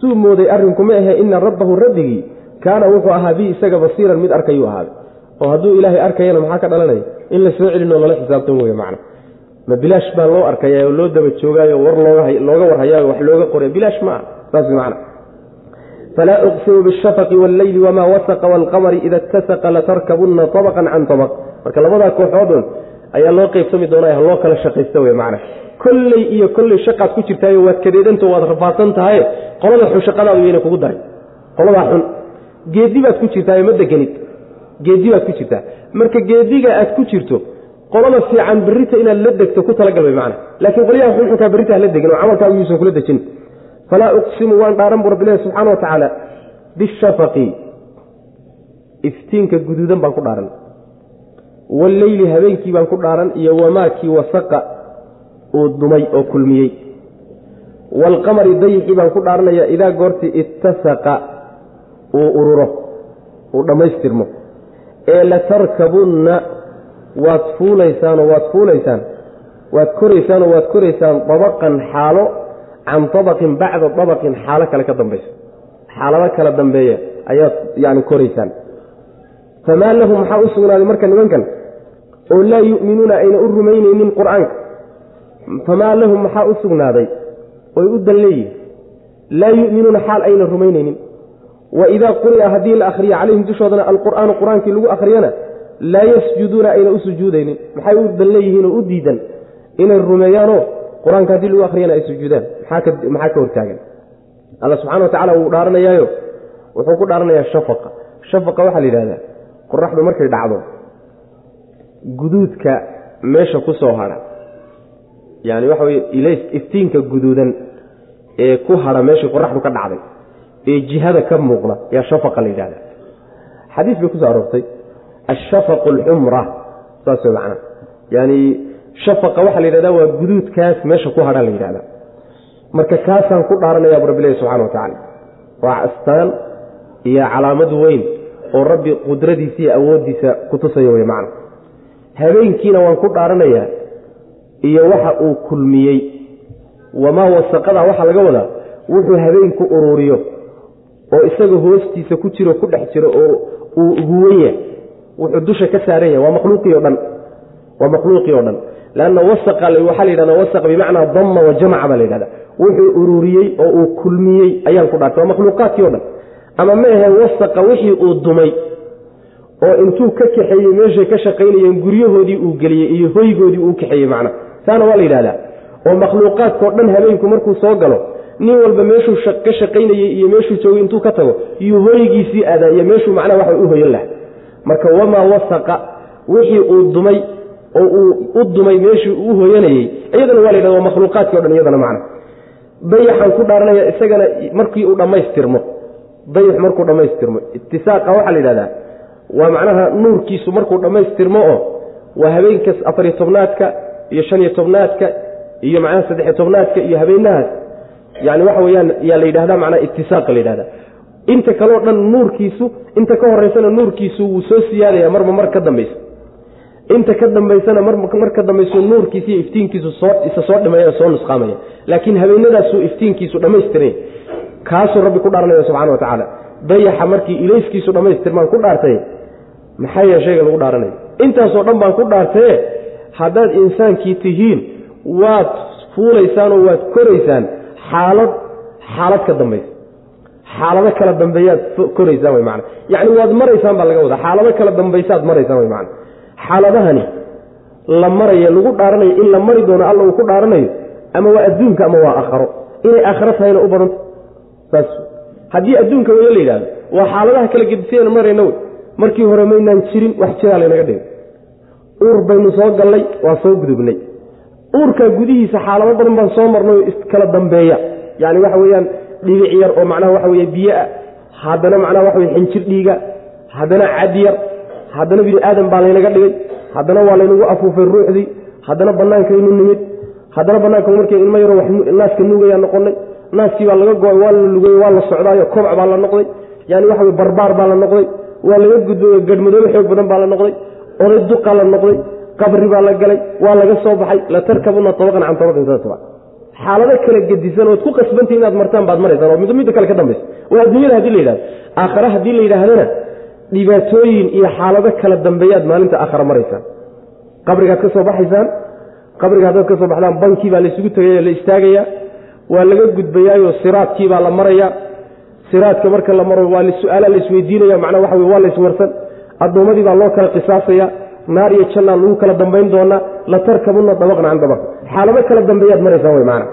suu mooday arrinku ma ahe ina rabbahu rabbigii kaana wuxuu ahaa bi isaga basiiran mid arkayuu ahaaday. Oo hadduu ilaahay arkayana maxaa ka dhalanaya? In la soo celinoo lala xisaabtan wey macna ma bilaash baa loo arkaya oo loo daba joogaayo war looga warhayaayo wax looga qoray bilaash ma ah saas macna falaa uqsimu bishafaqi walleyli wamaa wasaqa waalqamari ida ittasaqa latarkabunna abaqan can abaq marka labadaa kooxoodun ayaa loo qaybsami doonaa loo kala shaqaysta wey macna kolley iyo kolley shaqaad ku jirtaayo waad kadeedanto waad rafaadsan tahay qolada xun shaqadaadu yayna kugu daray. Qoladaa xun. Geedi baad ku jirtaayo ma degenid geedi baad ku jirtaa. Marka geediga aad ku jirto qolada fiican berita inaad la degto ku talagal way macna. Laakiin qolyaha xunxunkaa berita hala degin oo camalkaagu yuusan kula dejin. Falaa uqsimu waan dhaaran bu rabbilahi subxaana wa tacaala bishafaqi. Iftiinka guduudan baan ku dhaaran. Walleyli habeenkii baan ku dhaaran iyo wamaakii wasaqa uu dumay oo kulmiyey. Waalqamari dayixii baan ku dhaaranaya idaa goortii ittasaqa uu ururo uu dhammaystirmo. Ee latarkabunna waad fuulaysaanoo waad fuulaysaan waad koraysaanoo waad koraysaan dabaqan xaalo can dabaqin bacda dabaqin xaalo kale ka dambaysa xaalado kala dambeeya ayaad yani koraysaan. Famaa lahum maxaa u sugnaaday marka nimankan? Oo laa yu'minuuna ayna u rumaynaynin qur'aanka. Famaa lahum maxaa u sugnaaday? Oy u dan leeyihiin laa yu'minuuna xaal ayna rumaynaynin. Wa idaa quri'a haddii la akhriya calayhim dushoodana alqur'aanu qur'aankii lagu akhriyana laa yasjuduuna ayna u sujuudaynin. Maxay u dan leeyihiin oo u diidan inay rumeeyaanoo qur'aanka haddii lagu akhriyana ay sujuudaan? Maxaa ka hortaagan? Alla subxana wa tacala wuu dhaaranayaayo wuxuu ku dhaaranayaa shafaqa. Shafaqa waxaa la yidhahdaa qoraxdu markay dhacdo guduudka meesha ku soo hadha yani waxa weye ilays iftiinka guduudan ee ku hadha meeshii qoraxdu ka dhacday ee jihada ka muuqda yaa shafaqa la yidhahda xadiis bay ku soo aroortay ashafaqu alxumra saas way macnaa yani shafaqa waxaa la yidhahda waa guduudkaas meesha ku hadha la yidhahda marka kaasaan ku dhaaranaya bu rabbilahi subxana wa tacala waa astaan iyo calaamad weyn oo rabbi qudradiisa iyo awooddiisa kutusaya wey macna habeenkiina waan ku dhaaranayaa iyo waxa uu kulmiyey wamaa wasaqada waxaa laga wadaa wuxuu habeenku ururiyo oo isaga hoostiisa ku jiro ku dhex jiro oo uu huwan yahay wuxuu dusha ka saaran yahay waa makhluuqii o dhan. Waa makhluuqii o dhan. Lanna wasaqa waxaa la yidhahda wasaq bimacnaa damma wa jamaca baa la yidhahda wuxuu ururiyey oo uu kulmiyey ayaan ku dhaartay. Waa makhluuqaadkii o dhan. Ama ma ahe wasaqa wixii uu dumay oo intuu ka kaxeeyey meeshay ka shaqaynayeen guryahoodii uu geliyey iyo hoygoodii uu kaxeeyey macna. Taana waa la yidhahdaa. Oo makhluuqaadkao dhan habeenku markuu soo galo nin walba meeshuu ka shaqaynayey iyo meeshuu joogay intuu ka tago iyo hoygiisii adaa iyo meeshuu macnaha waxa u hoyan laha marka wamaa wasaqa wixii uu dumay oo uu u dumay meeshii uu hoyanayey iyadana waa la yidhahda waa makhluuqaadkii o dhan iyadana macna. Dayaxaan ku dhaaranaya isagana markii uu dhammaystirmo dayax markuu dhammaystirmo. Itisaaqa waxaa la yidhahdaa waa macnaha nuurkiisu markuu dhammaystirmo oo waa habeenkas afariyo tobnaadka iyo shan iyo tobnaadka iyo macnaha saddexiyo tobnaadka iyo habeenahaas. Yani waxa weyaan yaa la yidhahda macnaha itisaaqa la yidhahda inta kaleo dhan nuurkiisu inta ka horeysana nuurkiisu wuu soo siyaadaya marba mar ka dambaysa. Inta ka dambaysana mar ka dambaysu nuurkiisa iyo iftiinkiisu isa soo dhimaya soo nusqaamaya. Laakiin habeenadaasuu iftiinkiisu dhammaystiranya kaasuu rabbi ku dhaaranaya subxana wa tacaala. Dayaxa markii ilayskiisu dhammaystirmaan ku dhaartay. Maxaa yee shayga lagu dhaaranayo intaasoo dhan baan ku dhaartaye haddaad insaankii tihiin waad fuulaysaan oo waad koraysaan xaalad xaalad ka dambaysa xaalado kala dambeeyaad koraysaan wy mana yacni waad maraysaan baa laga wadaa. Xaalado kala dambaysaad maraysaan wy mana xaaladahani la maraya lagu dhaaranayo in la mari doono alla uu ku dhaaranayo ama waa adduunka ama waa aakharo. Inay aakharo tahayna u badanta saas. Haddii adduunka weye la yidhahdo waa xaaladaha kala gedisayana marayna wey. Markii hore maynaan jirin wax jiraa laynaga dhigay uur baynu soo gallay waa soo gudubnay. Uurkaa gudihiisa xaalado badan baan soo marnay oo iskala dambeeya. Yani waxa weyaan dhibic yar oo macnaha waxa wey biyoa haddana macnaha waxa wey xinjir dhiiga. Haddana cad yar. Haddana bini aadan baa laynaga dhigay. Haddana waa laynagu afuufay ruuxdii. Haddana bannaankaynu nimid. Haddana bannaanka markii ilmo yaro naaska nuugayaa noqonay. Naaskii baa laga go'ay waa la lugay waa la socdaayo kobc baa la noqday. Yani waxa wey barbaar baa la noqday. Waa laga gudbay gadhmadoobe xoog badan baa la noqday. Oday duqaa la noqday. Qabri baa la galay. Waa laga soo baxay. La tarkabuna abaqan can abaqin xaalado kala gedisan ood ku qasbantii inaad martaan baad maraysaan oo mid midda kale ka dambaysa waa adduunyada haddii la yidhahdo. Aakhare haddii la yidhaahdana dhibaatooyin iyo xaalado kala dambeeyaad maalinta aakhare maraysaan qabrigaad ka soo baxaysaan qabriga haddaad ka soo baxdaan bankii baa laysugu tegaya la istaagaya waa laga gudbayaayo siraadkii baa la maraya. Siraadka marka la maro waa su'aala la macnaa waxa wey waa la iswarsan. Addoommadii baa loo kala qisaasaya naar iyo jannaa lagu kala dambayn doonaa la tarkabuna dabaqna can dabaq xaalado kala dambeeyaad maraysaan wey maana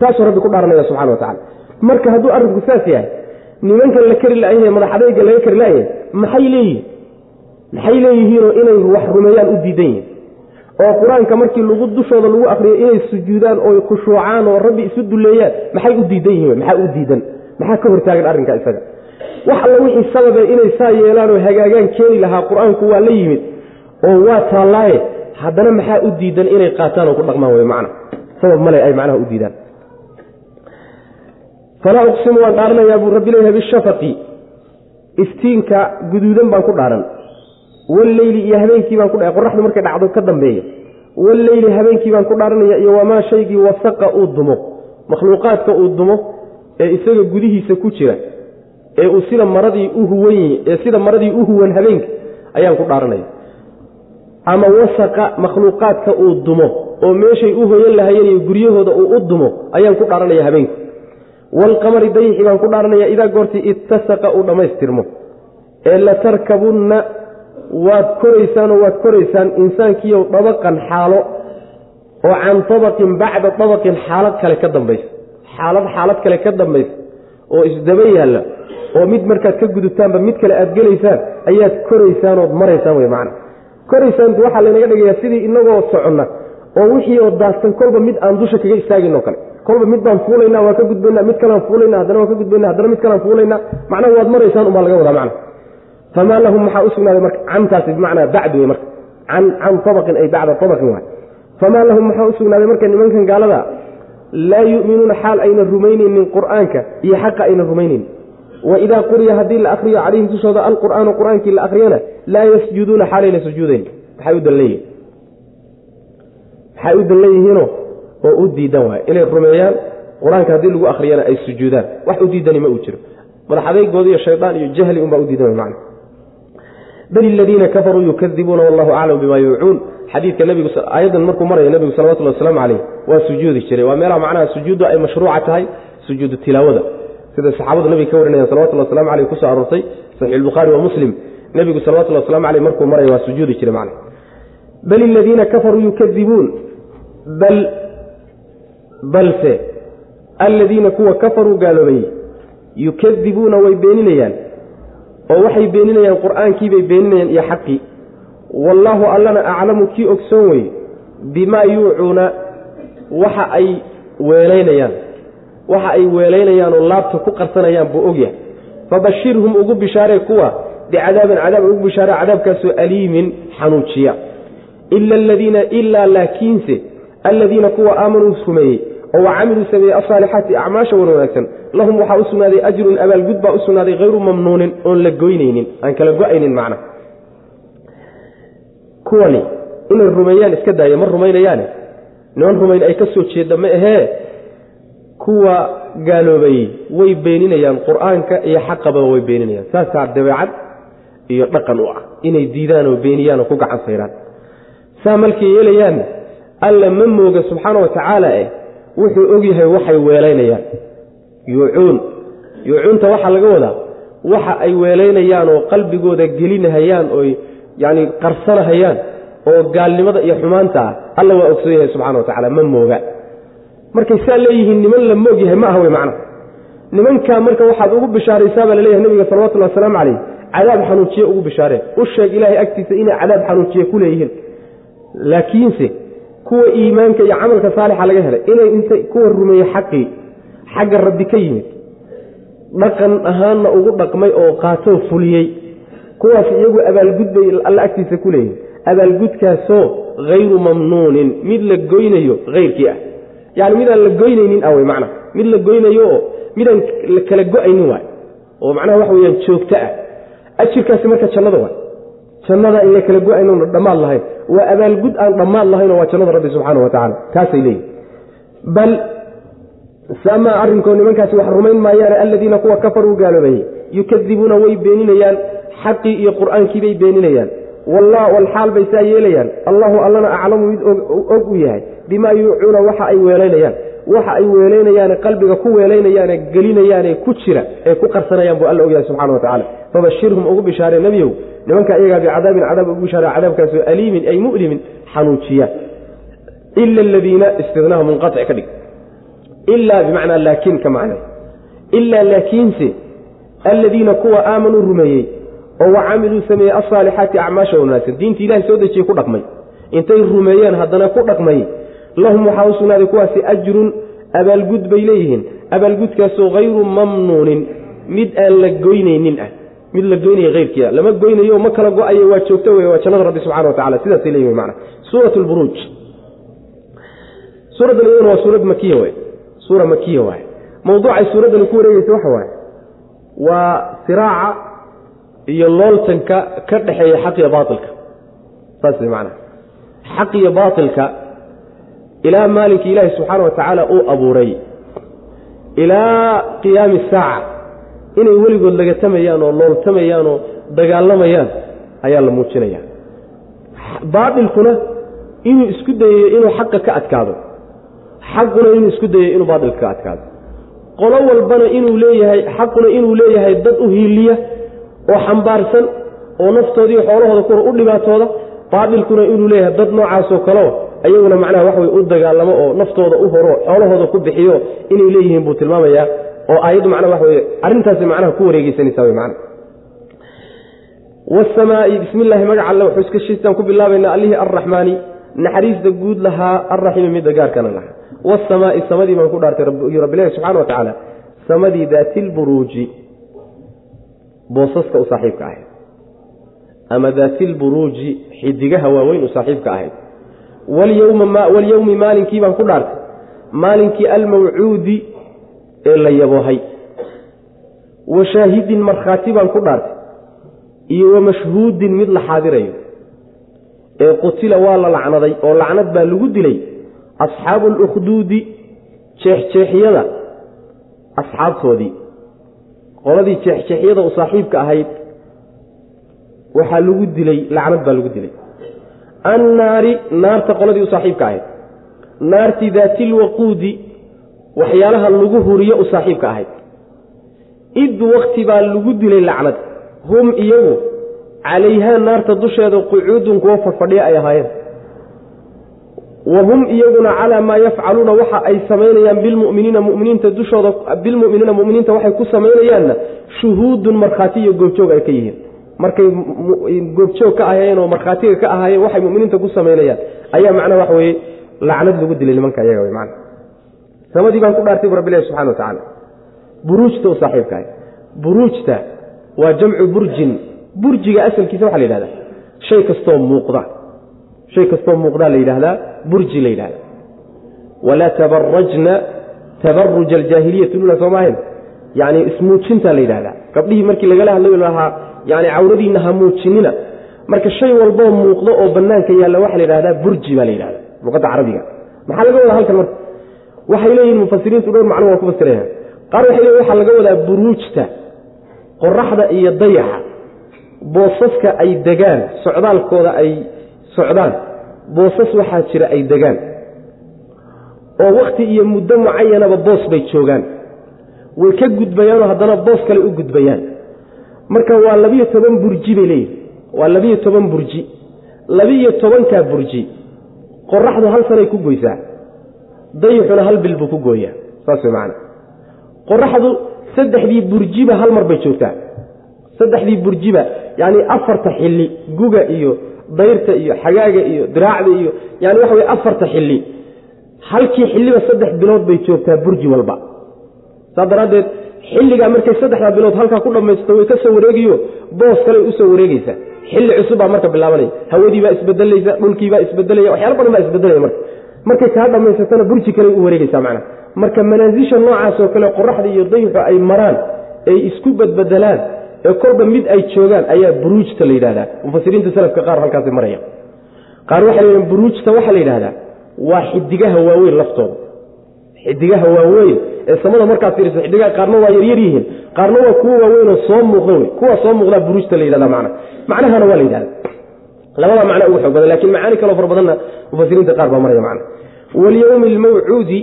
taasuu rabbi ku dhaaranaya subxana wa tacala marka hadduu arrinku saas yahay nimankan la kari la-yahay madaxadayga laga kari la-yahay maxay leeyihiin maxay leeyihiinoo inay wax rumeeyaan u diidan yihiin oo qur'aanka markii lagu dushooda lagu akriyo inay sujuudaan oo khushuucaan oo rabbi isu duleeyaan maxay u diidan yihiin maxaa u diidan? Maxaa ka hortaagan arrinka isaga? Wax alla wixii sababe inay saa yeelaan oo hagaagaan keeni lahaa qur'aanku waa la yimid oo waa taallaaye haddana maxaa u diidan inay qaataan oo ku dhaqmaan wey macna? Sabab male ay macnaha u diidaan. Falaa uqsimu waan dhaaranayaa buu rabbi leeyahay bishafaqi iftiinka guduudan baan ku dhaaran. Walleyli iyo habeenkii baan ku dha qoraxdu markay dhacdo ka dambeeya. Walleyli habeenkii baan ku dhaaranaya iyo wamaa shaygii wasaqa uu dumo. Makhluuqaadka uu dumo ee isaga gudihiisa ku jira ee uu sida maradii u huwan ee sida maradii u huwan habeenka ayaan ku dhaaranaya ama wasaqa makhluuqaadka uu dumo oo meeshay u hoyan lahayeen iyo guryahooda uu u dumo ayaan ku dhaaranaya habeenka waalqamari dayixi baan ku dhaaranaya idaa goortii ittasaqa uu dhammaystirmo. Ee latarkabunna waad koraysaanoo waad koraysaan insaankiiyow dabaqan xaalo oo can tabaqin bacda tabaqin xaalad kale ka dambaysa xaalad xaalad kale ka dambaysa oo isdaba yaalla oo mid markaad ka gudubtaanba mid kale aad gelaysaan ayaad koraysaan ood maraysaan wey macana koraysaan waxaa laynaga dhigayaa sidii inagoo soconna oo wixii oo daadsan kolba mid aan dusha kaga istaagin oo kale. Kolba mid fuulayna waa ka gudbayna mid kalaan fuulayna haddana waan ka gudbayna haddana mid kalaan fuulayna macnaha waad maraysaan umbaa laga wadaa macna famaa lahum maxaa u sugnaaday marka? Cantaasi bimacnaa bacd wey marka. Can can tabaqin ay bacda tabaqin waay. Famaa lahum maxaa u sugnaaday marka nimankan gaalada? Laa yu'minuuna xaal ayna rumaynaynin qur'aanka iyo xaqa ayna rumaynaynin waidaa quriya haddii la akriyo calayhim dushooda alqur'aanu qur'aankii la akriyana laa yasjuduuna xaalayna sujuudayn maxay u dalleeyihin maxay u dallan yihiinoo oo u diidan waay inay rumeeyaan qur'aanka haddii lagu akriyana ay sujuudaan wax u diidani ma uu jiro madax adeygooda iyo shaydaan iyo jahli unbaa u diidan way macna bal iladiina kafaruu yukadibuuna wallahu aclam bima yuucuun xadiidka nabigu aayaddan markuu maraya nebigu salawatullhi wasalaamu caleyh waa sujuudi jiray waa meelaha macnaha sujuuddu ay mashruuca tahay sujuudu tilaawada sida saxaabadu nabiga ka warinayaan salawatulli waslamu aleyh ku soo aroortay saxiix albukhaari wa muslim nebigu salawatulli waslamu aleyh markuu maraya waa sujuudi jiray macna bal iladiina kafaruu yukadibuun bal balse alladiina kuwa kafaruu gaaloobayey yukadibuuna way beeninayaan. Oo waxay beeninayaan qur'aankiibay beeninayaan iyo xaqii. Wallaahu allana aclamu kii ogsoon weye bimaa yuucuuna waxa ay weelaynayaan. Waxa ay weelaynayaan oo laabta ku qarsanayaan buu ogyahay fabashirhum ugu bishaaree kuwa bicadaabin cadaab ugu bishaare cadaabkaasoo aliimin xanuujiya. Ila aladiina ilaa laakiinse alladiina kuwa aamanuu rumeeyey oo wa camiluu sameeyey asaalixaati acmaasha wan wanaagsan lahum waxaa u sugnaaday ajrun abaalgud baa u sugnaaday hayru mamnuunin oon la goynaynin. Aan kala go'aynin macna. Kuwani inay rumeeyaan iska daaya ma rumaynayaane? Niman rumayn ay ka soo ma ahee? Kuwa gaaloobayey way beeninayaan qur'aanka iyo xaqaba way beeninayaan. Saasaa dabeecad iyo dhaqan u ah. Inay diidaan oo beeniyaan oo ku gacan sayraan. Saa markay yeelayaanna alla ma mooga subxaana wa tacaala eh wuxuu ogyahay waxay weelaynayaan. Yuucuun yuucuunta waxaa laga wadaa waxa ay weelaynayaan oo qalbigooda gelinahayaan oo yacni qarsanahayaan oo gaalnimada iyo xumaanta ah alla waa ogsoon yahay subxana wa tacala ma mooga. Markay saa leeyihiin niman la moog yahay ma aha wey macna nimankaa marka waxaad ugu bishaaraysaa baa la leeyahay nabiga salawatullhi wasalaamu calayh cadaab xanuujiye ugu bishaaree u sheeg ilaahay agtiisa inay cadaab xanuujiye ku leeyihiin. Laakiinse kuwa iimaanka iyo camalka saalixa laga helay inay intay kuwa rumeeyey xaqii xagga rabbi ka yimid dhaqan ahaanna ugu dhaqmay oo qaatoo fuliyey. Kuwaas iyagu abaalgud bay alla agtiisa ku leeyihiin abaalgudkaasoo hayru mamnuunin mid la goynayo hayrkii ah. Yani midaan la goynaynin ah wey macna. Mid la goynayo oo midaan la kala go'aynin waay. Oo macnaha waxa weyaan joogto ah ajirkaasi marka jannada waay jannada in la kala go'aynoona dhammaad lahayn. Waa abaalgud aan dhammaad lahaynoo waa jannada rabbi subxaana wa tacala taasay leeyihiin bal saamaa arrinkoo nimankaasi wax rumayn maayaane alladiina kuwa kafaruu gaaloobayey yukadibuuna way beeninayaan xaqii iyo qur'aankii bay beeninayaan walxaal bay saa yeelayaan. Allahu allana aclamu mid og u yahay bimaa yuucuuna waxa ay weelaynayaan waxa ay weelaynayaane qalbiga ku weelaynayaane gelinayaane ku jira ee ku qarsanayaan buu alla ogyahay subxana wa tacala fabashirhum ugu bishaaree nebiyow nimanka iyagaa bicadaabin cadaab ugu bishaare cadaabkaasoo aliimin ay mu'limin xanuujiya. Ila aladiina istinaha munqatic ka dhig. Ilaa bimacnaa laakiin ka macna ilaa laakiinse alladiina kuwa aamanuu rumeeyey oo wa camiluu sameeyey asaalixaati acmaasha wanaagsan. Diinta ilahay soo dejiyey ku dhaqmay. Intay rumeeyeen haddana ku dhaqmay lahum waxaa u sugnaaday kuwaasi ajrun abaalgud bay leeyihiin. Abaalgudkaasoo hayru mamnuunin mid aan la goynaynin ah mid la goynaya hayrkiia lama goynayo ma kala go'ayo waa joogto wey waa jannada rabbi subxana wa tacala sidaasay leeyihiin mana suurat lburuuj suuraddan iyaduna waa suurad makiya waay suura makiya waay mawduucay suuraddani ku wareegeysa waxa waaye. Waa siraaca iyo looltanka ka dhexeeya xaq iyo baailka saas way macnaha. Xaq iyo baailka ilaa maalinka ilaahi subxaana wa tacaala uu abuuray. Ilaa qiyaami saaca inay weligood lagatamayaan oo looltamayaan oo dagaalamayaan ayaa la muujinaya. Baailkuna inuu isku dayayo inuu xaqa ka adkaado. Xaquna inuu isku dayayo inuu baailka ka adkaado. Qolo walbana inuu leeyahay xaquna inuu leeyahay dad u hiiliya oo xambaarsan oo naftoodii xoolahooda kor u dhibaatooda baailkuna inuu leeyahay dad noocaasoo kaleo ayaguna macnaha wax u dagaalamo oo naftooda u horo xoolahooda ku bixiyo inay leeyihiin buu tilmaamayaa oo aayaddu macnaha waxa weye arrintaasi macnaha ku wareegeysanaysaa wey macna wasamaai bismi magaca alle wuxuu iska shiistaan ku bilaabaynaa allihii arraxmaani naxariista guud lahaa arraxiimi midda gaarkana lahaa. Wasamaai samadii baan ku dhaartay rabbilahi subxana wa tacaala samadii daatilburuuji boosaska u saaxiibka ahayd ama daatilburuuji xidigaha waaweyn u saaxiibka ahayd walyowmi maalinkii baan ku dhaartay. Maalinkii almawcuudi ee la yaboohay wa shaahidin markhaati baan ku dhaartay. Iyo wa mashhuudin mid la xaadirayo. Ee qutila waa la lacnaday oo lacnad baa lagu dilay asxaabu alukhduudi jeexjeexyada asxaabtoodii. Qoladii jeexjeexyada u saaxiibka ahayd waxaa lagu dilay lacnad baa lagu dilay annaari naarta qoladii u saaxiibka ahayd. Naartii daatilwaquudi waxyaalaha lagu huriyo u saaxiibka ahayd. Id wakti baa lagu dilay lacnad. Hum iyagu calayhaa naarta dusheeda qucuudun kuwo fadfadhiya ay ahaayeen. Wa hum iyaguna calaa maa yafcaluuna waxa ay samaynayaan bilmuminiina muminiinta dushooda bilmuminiina muminiinta waxay ku samaynayaanna shuhuudun markhaati iyo goobjoog ay ka yihiin markay goobjoog ka ahaayeen oo markhaatiga ka ahaayeen waxay muminiinta ku samaynayaan ayaa macnaha waxa weye lacnad lagu dilay nimanka iyaga man samadii baan ku dhaartay bu rabbilahi subxana wa tacaala buruujta u saaxiibkahay buruujta waa jamcu burjin. Burjiga asalkiisa waxaa la yidhahdaa shay kastoo muuqda. Shay kastoo muuqdaa la yidhaahdaa burji la yidhahda walaa tabarajna tabaruja aljaahiliyati lula soo maahayn. Yani ismuujintaa la yidhahdaa. Gabdhihii markii lagala hadlay lahaa yani cawradiina ha muujinina. Marka shay walboo muuqdo oo banaanka yaalla waxaa la yidhahdaa burji baa la yidhahda luqadda carabiga. Maxaa laga wadaa halkan marka? Waxay leeyihiin mufasiriintu dhowr macno waa ku fasiraya qaar waxay leeyihiin waxaa laga wadaa buruujta qoraxda iyo dayaxa. Boosaska ay degaan socdaalkooda ay socdaan. Boosas waxaa jira ay degaan. Oo wakhti iyo muddo mucayanaba boos bay joogaan. Way ka gudbayaanoo haddana boos kale u gudbayaan marka waa labiyo toban burji bay leeyihiin waa labiyo toban burji. Labiyo tobankaa burji. Qoraxdu hal sanay ku goysaa. Dayixuna hal bil buu ku gooyaa. Saas way macana qoraxdu saddexdii burjiba hal mar bay joogtaa. Saddexdii burjiba yacni afarta xilli guga iyo dayrta iyo xagaaga iyo diraacda iyo yani waxa weye afarta xilli. Halkii xilliba saddex bilood bay joogtaa burji walba. Saas daraaddeed xilligaa markay saddexdaa bilood halkaa ku dhammaysto way ka soo wareegayo boos kaley u soo wareegeysaa xilli cusub baa marka bilaabanaya hawadiibaa isbedelaysa dhulkiibaa isbedelaya waxyaala badan baa isbedelaya marka. Markay kaa dhammaysatana burji kaley u wareegeysaa macnaha. Marka manaasisha noocaasoo kale qoraxda iyo dayixu ay maraan ay isku badbedelaan ee kolba mid ay joogaan ayaa buruujta la yidhahdaa mufasiriinta salafka qaar halkaasi maraya qaar waxay leeyihiin buruujta waxaa la yidhahdaa waa xidigaha waaweyn laftooda xidigaha waaweyn ee samada markaad fiiriso xidigaha qaarna waa yaryar yihiin. Qaarna waa kuwo waaweynoo soo muuqda wey kuwa soo muuqdaa buruujta la yidhahda macna. Macnahana waa la yidhahda labada macno ugu xoog badan laakiin macaani kaloo fara badanna mufasiriinta qaar baa maraya macna. Walyowmi almawcuudi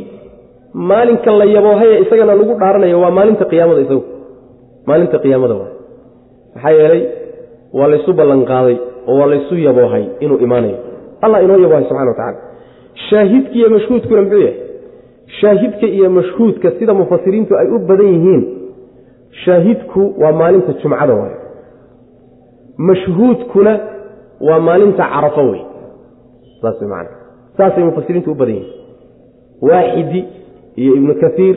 maalinka la yaboohaye isagana lagu dhaaranayo waa maalinta qiyaamada isagu. Maalinta qiyaamada waa. Maxaa yeelay waa laysu ballanqaaday oo waa laysu yaboohay inuu imaanayo. Allah inoo yaboohay subxana wa tacala shaahidka iyo mashhuudkuna muxuu yahay shaahidka iyo mashhuudka sida mufasiriintu ay u badan yihiin shaahidku waa maalinta jumcada waay. Mashhuudkuna waa maalinta carafo wey saas man saasay mufasiriintu u badan yihiin. Waaxidi iyo ibnu kaiir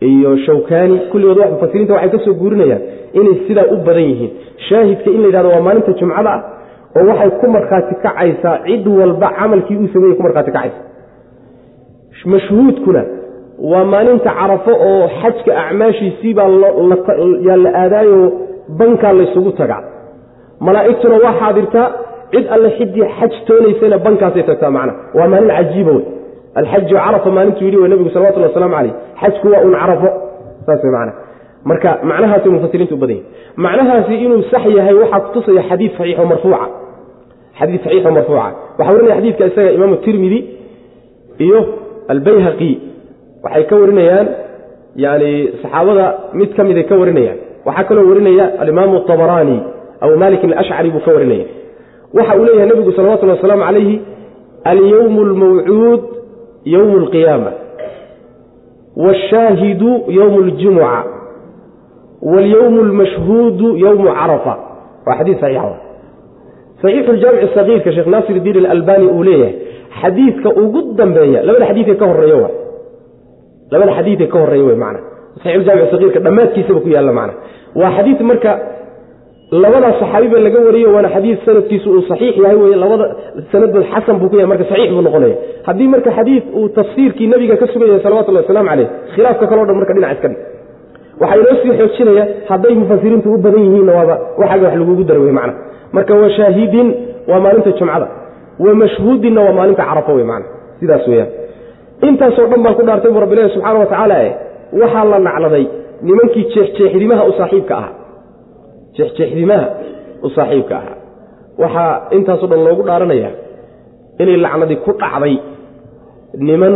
iyo shawkani kulligood mufasiriinta waxay ka soo guurinayaan inay sidaa u badan yihiin. Shaahidka in la yidhahdo waa maalinta jumcada ah oo waxay ku markhaati kacaysaa cid walba camalkii uu sameeyey ku markhaati kacaysa mashhuudkuna waa maalinta carafo oo xajka acmaashiisiibaa yaa la aadaayoo bankaa laysugu tagaa. Malaa'igtuna waa xaadirtaa cid alle xidii xaj toonaysana bankaasay tagtaa macna. Waa maalin cajiiba wey. Alxaju carafa maalintuu yidhi w nebigu salawatullah waslamu xajku waa un carafo saas wey marka macnahaasay mufasiriintu u badan macnahaasi inuu sax yahay waxaa kutusaya xadiid saxiixo marfuuca. Xadiid saxiixo marfuuca. Waxaa warinaya xadiidka isaga imaamu tirmidi iyo albayhaqi waxay ka warinayaan yani saxaabada mid ka miday ka warinayaan. Waxaa kaloo warinaya alimaamu abaraani abu malik alashcari buu ka warinaya. Waxa uu leeyahay nebigu salawatullhi wasalaamu calayhi alyowm almawcuud yowmu alqiyaama washaahidu yowmu ljumuca walyowmu lmashhuudu yowmu carafa waa xadiis saxiixa saxiixu ljaamici sagiirka sheekh naasir diin alalbani uu leeyahay xadiidka ugu dambeeya labada xadiidee ka horreeya wa labada xadiidee ka horreeya wey macna. Saxiixuljamic sagiirka dhammaadkiisaba ku yaalla macna. Waa xadiid marka labadaa saxaabiba laga wariyo waana xadiid sanadkiisu uu saxiix yahay wey labada sanaddood xasan buu ku yahay marka saxiix buu noqonaya haddii marka xadiid uu tafsiirkii nabiga ka sugan yahay salawatullahi wasalaamu caleyh khilaafka kaleo dhan marka dhinac iska dhig. Waxaa inoo sii xoojinaya hadday mufasiriintu u badan yihiinna waaba waxaaga wax lagugu dara wey macna marka wa shaahidin waa maalinta jumcada. Wa mashhuudinna waa maalinta carafo wey macna sidaas weyaan intaasoo dhan baan ku dhaartay buu rabbilahi subxaana wa tacaala eh waxaa la nacladay nimankii jeexjeexdimaha u saaxiibka ahaa. Jeexjeexdimaha u saaxiibka ahaa. Waxaa intaasoo dhan loogu dhaaranaya inay lacnadii ku dhacday niman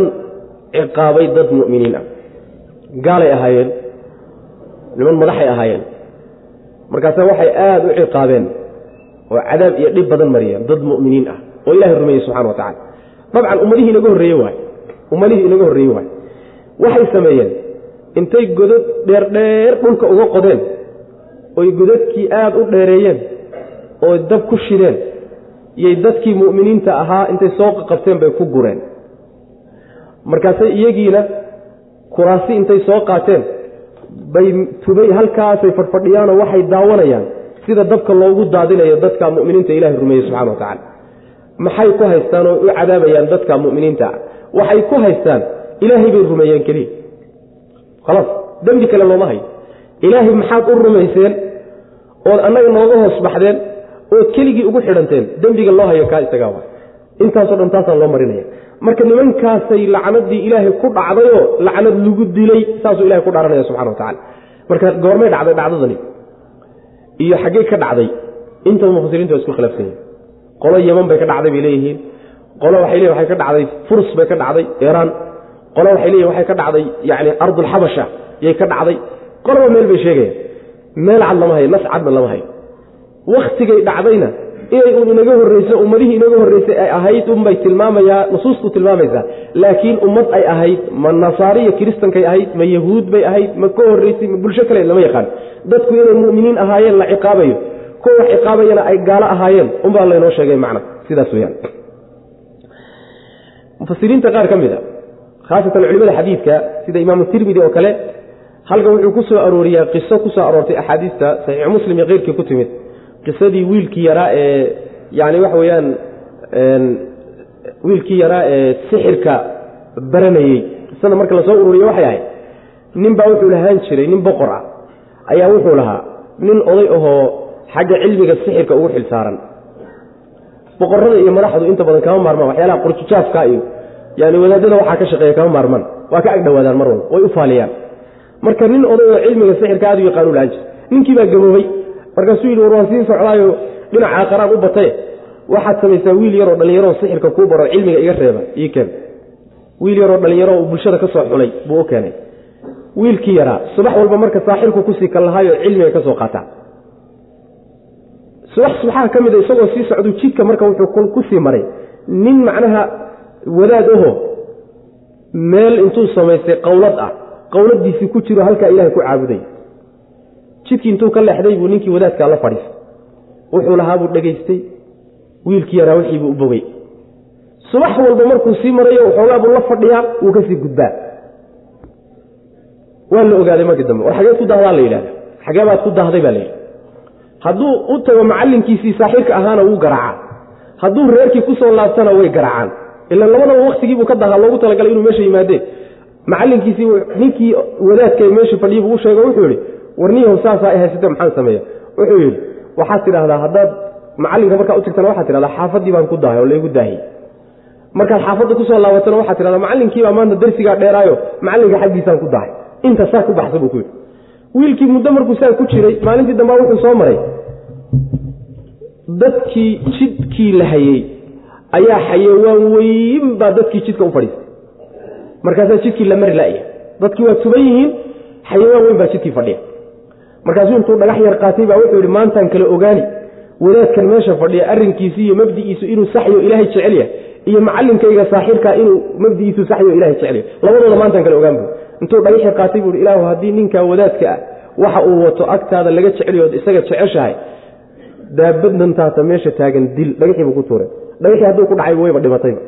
ciqaabay dad mu'miniin ah. Gaalay ahaayeen niman madaxay ahaayeen. Markaase waxay aada u ciqaabeen oo cadaab iyo dhib badan mariyeen dad mu'miniin ah oo ilahay rumeeyey subxana wa tacala dabcan ummadihii inaga horreeye waay. Ummadihii inaga horreeye waay. Waxay sameeyeen intay godad dheerdheer dhulka uga qodeen oy godadkii aada u dheereeyeen oo dab ku shideen iyay dadkii mu'miniinta ahaa intay soo qabteen bay ku gureen. Markaasay iyagiina kuraasi intay soo qaateen bay tubay halkaasay fadhfadhiyaanoo waxay daawanayaan sida dabka loogu daadinayo dadka mu'miniinta ilahay rumeeyey subxana wa maxay ku haystaan oo u cadaabayaan dadka mu'miniinta? Waxay ku haystaan? Ilaahay bay rumeeyeen keliya khalaas dembi kale looma hayo. Ilaahay maxaad u rumayseen ood annaga nooga hoos baxdeen ood keligii ugu xidhanteen? Dembiga loo hayo kaa isagaa waay. Intaasoo dhan taasaan loo marinaya. Marka nimankaasay lacnadii ilaahay ku dhacdayoo lacnad lagu dilay saasuu ilahay ku dhaaranaya subxana wa tacala marka goormay dhacday dhacdadani iyo xaggey ka dhacday. Intaba mufasiriintu waa isku khilaafsan yihiin qolo yeman bay ka dhacday bay leeyihiin. Qolo waxay leeyihiin waxay ka dhacday furs bay ka dhacday iiraan qolo waxay leeyihiin waxay ka dhacday yacni ardulxabasha yay ka dhacday. Qoloba meel bay sheegayaan. Meel cad lama hayo nas cadna lama hayo wakhtigay dhacdayna inay uun inaga horreyso ummadihii inaga horreysay ay ahayd unbay tilmaamayaa nusuustu tilmaamaysaa. Laakiin ummad ay ahayd ma nasaari iyo kiristankay ahayd ma yahuud bay ahayd ma ka horreysay ma bulsho kale lama yaqaan. Dadku inay mu'miniin ahaayeen la ciqaabayo. Kuwa ciqaabayana ay gaalo ahaayeen unbaa laynoo sheegay macna. Sidaas weyaan mufasiriinta qaar ka mid a khaasatan culimada xadiidka sida imaamu tirmidi oo kale halkan wuxuu ku soo arooriyaa qiso ku soo aroortay axaadiista saxiixu muslim iyo keyrkii ku timid qisadii wiilkii yaraa ee yani waxa weeyaan wiilkii yaraa ee sixirka baranayey qisada marka la soo ururiyo waxay ahayd nin baa wuxuu lahaan jiray nin boqor ah ayaa wuxuu lahaa nin oday ahoo xagga cilmiga sixirka ugu xil saaran. Boqorada iyo madaxdu inta badan kama maarmaan waxyaalaha qurjujaafka iyo yani wadaadada waxaa ka shaqeeya kama maarmaan. Waa ka agdhowaadaan mar walba way u faaliyaan. Marka nin oday oo cilmiga sixirka aad u yaqaanu lahaan jir ninkii baa gaboobay markaasuu yidhi war waan sii socdaayo dhinaca qaraan u batay. Waxaad samaysaa wiil yaroo dhallinyaroo sixirka kuu baro cilmiga iga reeba ii keen. Wiil yaroo dhallinyaro bulshada ka soo xulay buu u keenay. Wiilkii yaraa subax walba marka saaxirku ku sii kallahaayo cilmiga ka soo qaataa subax subaxaha ka mida isagoo sii socdu jidka marka wuxuu ku sii maray. Nin macnaha wadaad aho meel intuu samaystay qowlad ah. Qowladiisii ku jiro halkaa ilahay ku caabuday jidkii intuu ka leexday buu ninkii wadaadkaa la fadhiistay wuxuu lahaa buu dhegaystay wiilkii yaraa wixiibuu u bogay. Subax walba markuu sii marayo waxoogaa buu la fadhiyaa wuu ka gudbaa. Waa la ogaaday markii dambe. War xageed ku dahdaa la yidhahda xagee baad ku dahday baa layidhi hadduu u tago macallinkiisii saaxiirka ahaana wuu garaacaa. Hadduu reerkii ku laabtana way garaacaan. Ilaan labadaba waktigiibuu ka dahaa loogu talagalay inuu meesha yimaadeen macallinkiisii ninkii wadaadka meesha fadhiya buu u sheego wuxuu yidhi warniyahow saasaa ay haysatee maxaan sameeya? Wuxuu yidhi waxaad tidhaahdaa haddaad macallinka markaa u tagtana waxaad tidhahdaa xaafaddii baan ku dahay oo laygu daahiyey markaad xaafadda ku soo laabatana waxaad tidhahdaa macallinkiibaa maanta darsigaa dheeraayo macallinka xaggiisaan ku dahay. Inta saa ku baxsa buu ku yidhi. Wiilkii muddo markuu saa ku jiray maalintii dambaa wuxuu soo maray. Dadkii jidkii la hayey ayaa xayawaan weyn baa dadkii jidka u fadhiistay. Markaasaa jidkii la mari la'ya dadkii waa tuban yihiin xayawaan weyn baa jidkii fadhiya markaasuu intuu dhagax yar qaatay baa wuxuu yidhi maantaan kale ogaani wadaadkan meesha fadhiya arrinkiisi iyo mabdi'iisu inuu saxyo ilaahay jecel yahay iyo macallinkayga saaxiirkaa inuu mabdi'iisu saxyo ilahay jecel yahay. Labadooda maantaan kale ogaan bu intuu dhagaxii qaatay buuhi ilaahu haddii ninkaa wadaadka ah waxa uu wato agtaada laga jeceliyo isaga jeceshahay daabadnantaasa meesha taagan dil. Dhagaxii buu ku tuuray. Dhagaxii hadduu ku dhacay wayba dhimatayba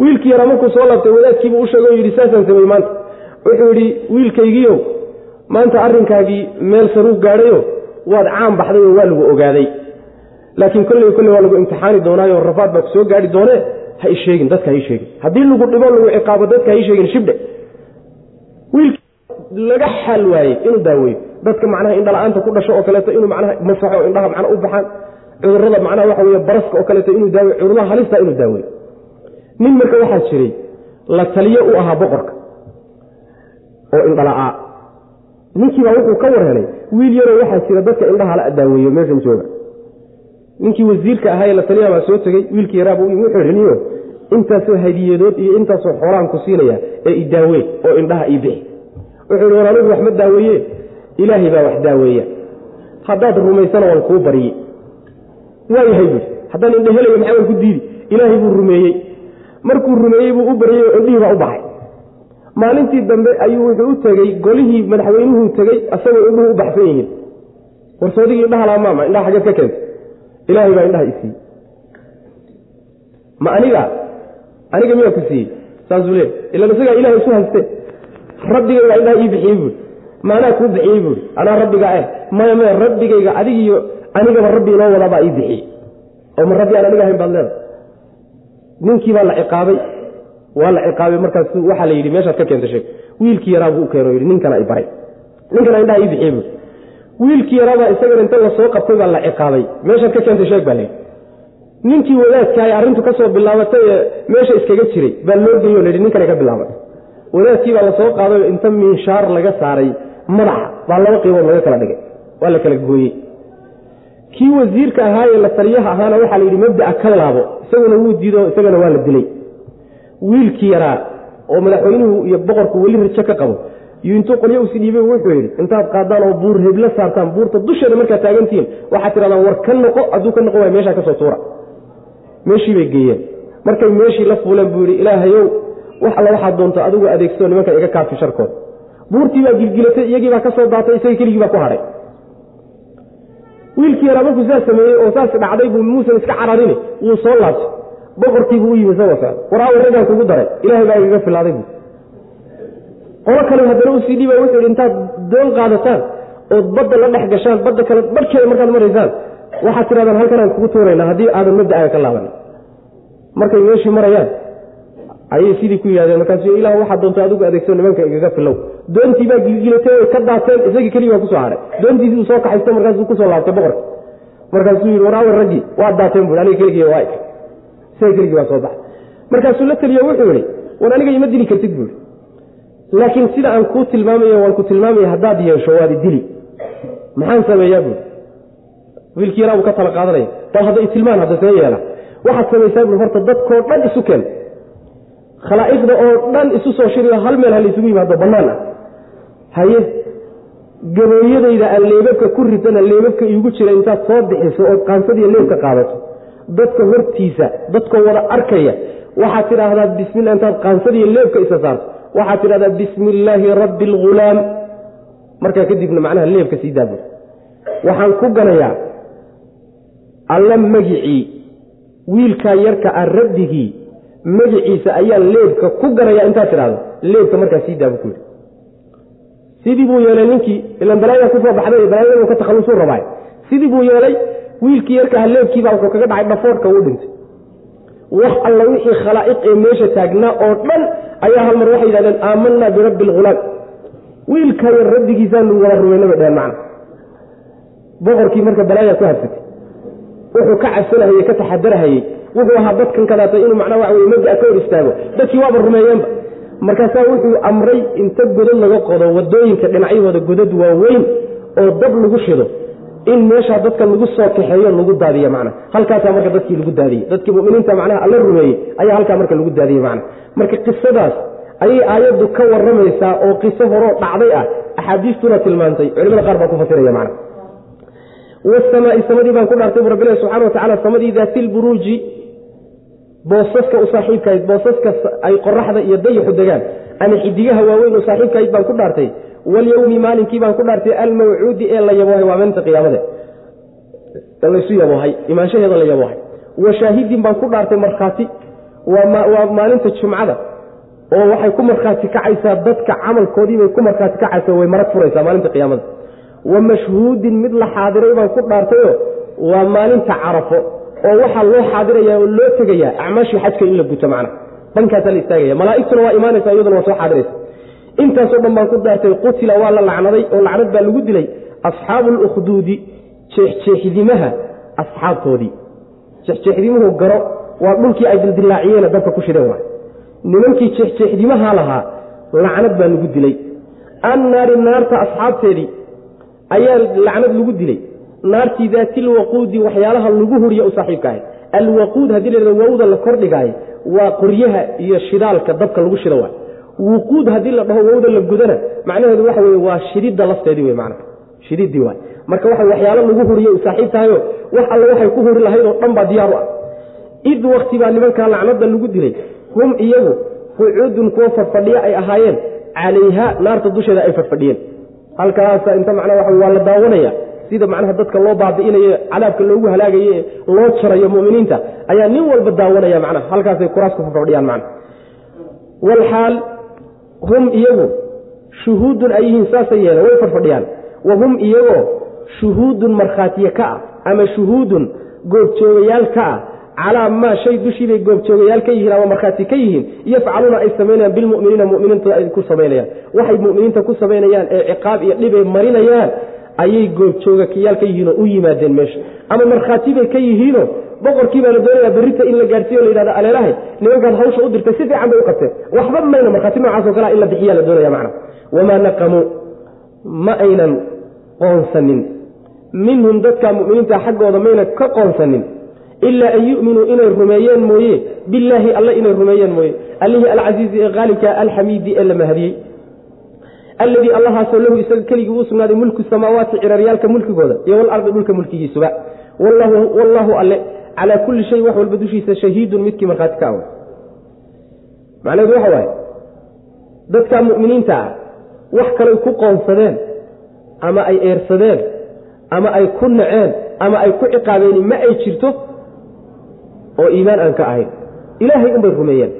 wiilkii yaraa markuu soo laabtay wadaadkiibuu u yidhi saasaan sameeyey maanta. Wuxuu yidhi wiilkaygiiow maanta arrinkaagii meel saruu gaadhayo waad caan baxday oo waa lagu ogaaday. Laakiin kolley kolley waa lagu imtixaani doonaayo rafaad baa ku soo gaadhi ha isheegin dadka ha isheegin haddii lagu dhibo lagu ciqaabo dadka ha isheegin shibdhe wiilkii laga xaal waayey inuu daaweeyo. Dadka macnaha indhala-aanta ku dhasho oo kaleeto inuu macnaha masaxo indhaha macna u baxaan. Cudurrada macnaha waxa weye baraska oo kaleeto inuu daaweyo cudurraha halista inuu daaweeyo. Nin marka waxaa jiray la taliyo u ahaa boqorka oo indhala-aa ninkiibaa wuxuu ka war helay wiil yaroo waxaa jira dadka indhaha la daaweeyo meeshan jooga. Ninkii wasiirka ahaa ee la taliyaha baa soo tegey wiilkii yaraaba u yimi wuxuu yihi niyo intaasoo hadiyadood iyo intaasoo xoolaan ku siinaya ee i daawee oo indhaha ii bixi. Wuxuu yihi war anigu wax ma daaweeye? Ilaahay baa wax daaweeya. Haddaad rumaysana waan kuu barye waa yahay buui haddaan indha helayo maxaa waan ku diidi? Ilaahay buu rumeeyey. Markuu rumeeyey buu u baryey oo indhihii baa u baxay maalintii dambe ayuu wuxuu u tegey golihii madaxweynuhuu tegey asagoo indhuhu u baxsan yihiin. Warsoodigii indhaha laamaama indhaha xageed ka keentay ilaahay baa indhaha isiiyey ma aniga aniga miyaa ku siiyey? Saasuu leey ilan isagaa ilahay isu hayste? Rabbigaygaa indhaha ii bixiyey buui ma anaa kuu bixiyey buui anaa rabbigaa eh maya maya rabbigayga adigiyo anigaba rabbi inoo wadaabaa ii bixiyey. Oo ma rabbi aan aniga ahayn baad leeda ninkii baa la ciqaabay waa la ciqaabay markaas waxaa la yidhi meeshaad ka keenta sheeg. Wiilkii yaraabuu u keeno yidhi ninkana i baray. Ninkana indhaha ii bixiyey buui wiilkii yaraabaa isagana inta la soo qabtay baa la ciqaabay. Meeshaad ka keentay sheeg baa layidhi ninkii wadaadka ay arrintu ka soo bilaabatay ee meesha iskaga jiray baa loo geeyo o la yidhi ninkana ka bilaabatay. Wadaadkii baa la soo qaadayo inta miinshaar laga saaray madaxa baa laba qiibood laga kala dhigay. Waa la kala gooyey. Kii wasiirka ahaa ee la taliyaha ahaana waxaa la yidhi mabda'a ka laabo. Isaguna wuu diido isagana waa la dilay wiilkii yaraa oo madaxweynuhu iyo boqorku weli rajo ka qabo yuu intuu qolyo usi dhiibay wuxuu yidhi intaad qaadaan oo buur heblo saartaan buurta dusheeda markaad taagantihiin waxaad tidhahdaan war ka noqo hadduu ka noqo waay meeshaa ka soo tuura. Meeshii bay geeyeen. Markay meeshii la fuuleen buu yidhi ilaahayow wax alla waxaad doonto adigu adeegso nimanka iga kaafi sharkood. Buurtii baa gilgilatay iyagii baa ka soo daatay isagii keligii baa ku hadhay. Wiilkii yaraa markuu saas sameeyey oo saas dhacday buu muusan iska cararini wuu soo laabtay boqorkiibuu u yimi isagoo socda waraawa raggaan kugu daray. Ilaahay baa igaga filaaday buu. Qolo kale haddana u sii dhiiba wuxuu yidhi intaad doon qaadataan ood badda la dhex gashaan badda kale barhkeeda markaad maraysaan waxaad tidhahdaan halkanaan kugu tuuraynaa haddii aadan mabda'aaga ka laaban. Markay meeshii marayaan ayay sidii ku yidhahdeen markaasu ilah waxaad doonto adigu adeegso nimanka igaga filow. Doontii baa gilgilatay way ka daateen isagii keligii baa ku soo hadhay doontiisii soo kaxaysto markaasuu ku soo laabtay boqorka. Markaasuu yidhi waraawe raggii waa daateen bui aniga keligii waa keligii baa soo baxay markaasuu la teliyo wuxuu yidhi war aniga ima dili kartid buui laakiin sida aan kuu tilmaamayo waan ku tilmaamaya haddaad yeesho waad idili maxaan sameeyaa buui wiilkii yaraa buu ka tala qaadanaya. Bal hadda itilmaan hadda see yeela. Waxaad samaysaa bui horta dadkoo dhan isu keen. Khalaa'iqda oo dhan isu soo shiriyo hal meel hala isugu yimaado bannaan ah. Haye gabooyadayda aan leebabka ku ridana leebabka iigu jira intaad soo bixiso ood qaansadiiyo leebka qaadato dadka hortiisa dadkoo wada arkaya. Waxaad tidhaahdaa bismillah intaad qaansadiiyo leebka isa saarto. Waxaad tidhahdaa bismi illaahi rabbi alghulaam markaa kadibna macnaha leebka sii daabur waxaan ku ganayaa alla magicii wiilkaa yarka ah rabbigii magiciisa ayaan leebka ku ganayaa. Intaad tidhahdo leebka markaa sii daabu ku yidhi. Sidii buu yeelay ninkii ilan balaayaa ku soo baxday balaayadu ka takhallusuu rabaay sidii buu yeelay wiilkii yarka leebkiibaa wuxuu kaga dhacay dhafoorka uu dhintay. Wax alla wixii khalaa'iq ee meesha taagnaa oo dhan ayaa hal mar waxay yidhahdeen aamanaa birabbi alghulaam wiilkaa yar rabbigiisaanu wada rumayna bay dheheen macna. Boqorkii marka balaayaa ku habsatay wuxuu ka cabsanahayey ka taxadarahayey wuxuu ahaa dadkan kadaata inuu macnaa waxa weye mabda ka hor istaago. Dadkii waaba rumeeyeenba. Markaasaa wuxuu amray inta godad laga qodo waddooyinka dhinacyahooda godad waaweyn oo dab lagu shido in meeshaa dadka lagu soo kaxeeyo lagu daadiye macna. Halkaasaa marka dadkii lagu daadiyey. Dadkii muminiinta macnaha alla rumeeyey ayaa halkaa marka lagu daadiyey macna. Marka qisadaas ayay aayaddu ka warramaysaa oo qiso horoo dhacday ah. Axaadiistuna tilmaantay. Culimada qaar baa ku fasiraya macna. Wasamaai samadii baan ku dhaartay bu rabbilahi subxana watacala samadii daati lburuuji boosaska u saaxiibkahayd boosaska ay qoraxda iyo dayaxu degaan ama xidigaha waaweyn u saaxiibkahayd baan ku dhaartay. Walyowmi maalinkii baan ku dhaartay almawcuudi ee la yaboohay waa maalinta qiyaamade laysu yaboohay imaanshaheeda la yaboohay wa shaahidin baan ku dhaartay markhaati. Waa maalinta jumcada oo waxay ku markhaati kacaysaa dadka camalkoodiibay ku markhaati kacaysa way marag furaysaa maalinta qiyaamada. Wa mashhuudin mid la xaadiray baan ku dhaartayo waa maalinta carafo oo waxaa loo xaadiraya oo loo tegayaa acmaashii xajka in la guto macna bankaasaa la istaagaya. Malaaigtuna waa imaanaysa iyaduna waa soo xaadiraysa intaasoo dhan baan ku dhaartay qutila waa la lacnaday oo lacnad baa lagu dilay asxaabu lukhduudi jeexjeexdimaha asxaabtoodii. Jeexjeexdimuhu garo waa dhulkii ay dildilaaciyeen dabka ku shideen waay. Nimankii jeexjeexdimaha lahaa lacnad baa lagu dilay. Annaari naarta asxaabteedii ayaa lacnad lagu dilay. Naartii daatilwaquudi waxyaalaha lagu huriya u saaxiibka ahay alwaquud haddii la wawda la kordhigaayo waa qoryaha iyo shidaalka dabka lagu shido waay wuquud haddii la dhaho wawda la gudana macnaheedu waxa weye waa shididda lafteedii wey man shididii waay marka waxa waxyaalo lagu huriye u saaxiib tahayo wax alle waxay ku huri lahayd oo dhan baa diyaar u ah. Id wakti baa nimankaa lacnada lagu dilay. Hum iyagu qucuudun kuwo fadfadhiya ay ahaayeen. Calayha naarta dusheeda ay fadfadhiyeen halkaasa inta macnaa waa waa la daawanaya sida macnaha dadka loo baabi'inayo cadaabka loogu halaagayo ee loo jarayo muminiinta ayaa nin walba daawanaya macnaha. Halkaasay kuraas ku fadfadhiyaan macna walxaal hum iyagu shuhuudun ay yihiin saasay yeeleen way fadfadhiyaan wa hum iyagoo shuhuudun markhaatiye ka ah ama shuhuudun goobjoogayaal ka ah calaa maa shay dushiibay goobjoogayaal ka yihiin ama markhaati ka yihiin yafcaluuna ay samaynayaan bilmuminiina muminiinta ay ku samaynayaan waxay muminiinta ku samaynayaan ee ciqaab iyo dhibay marinayaan ayay goobjoogayaal ka yihiinoo u yimaadeen meesha. Ama markhaati bay ka yihiinoo boqorkii baa la doonayaa berrita in la gaadhsiiyo o la yidhahda aleelahay nimankaad hawsha u dirtay si fiican bay u qabteen. Waxba mayna markhaati noocaasoo kalea in la bixiyaa la doonaya macna. Wamaa naqamuu ma aynan qoonsanin. Minhum dadka muminiinta xaggooda mayna ka qoonsanin. Ilaa an yu'minuu inay rumeeyeen mooye. Billaahi alle inay rumeeyeen mooye. Allihii alcasiizi ee haalibka alxamiidi ee la mahadiyey alladii allahaasoo lahu isaga keligii uu sugnaaday mulku samaawaati ciraryaalka mulkigooda iyo walardi dhulka mulkigiisuba wallaahu alle calaa kulli shay wax walba dushiisa shahiidun midkii markhaati ka awa macnaheedu waxa waaye dadka mu'miniinta ah wax kaley ku qoonsadeen ama ay eersadeen ama ay ku naceen ama ay ku ciqaabeen ma ay jirto oo iimaan aan ka ahayn ilaahay unbay rumeeyeen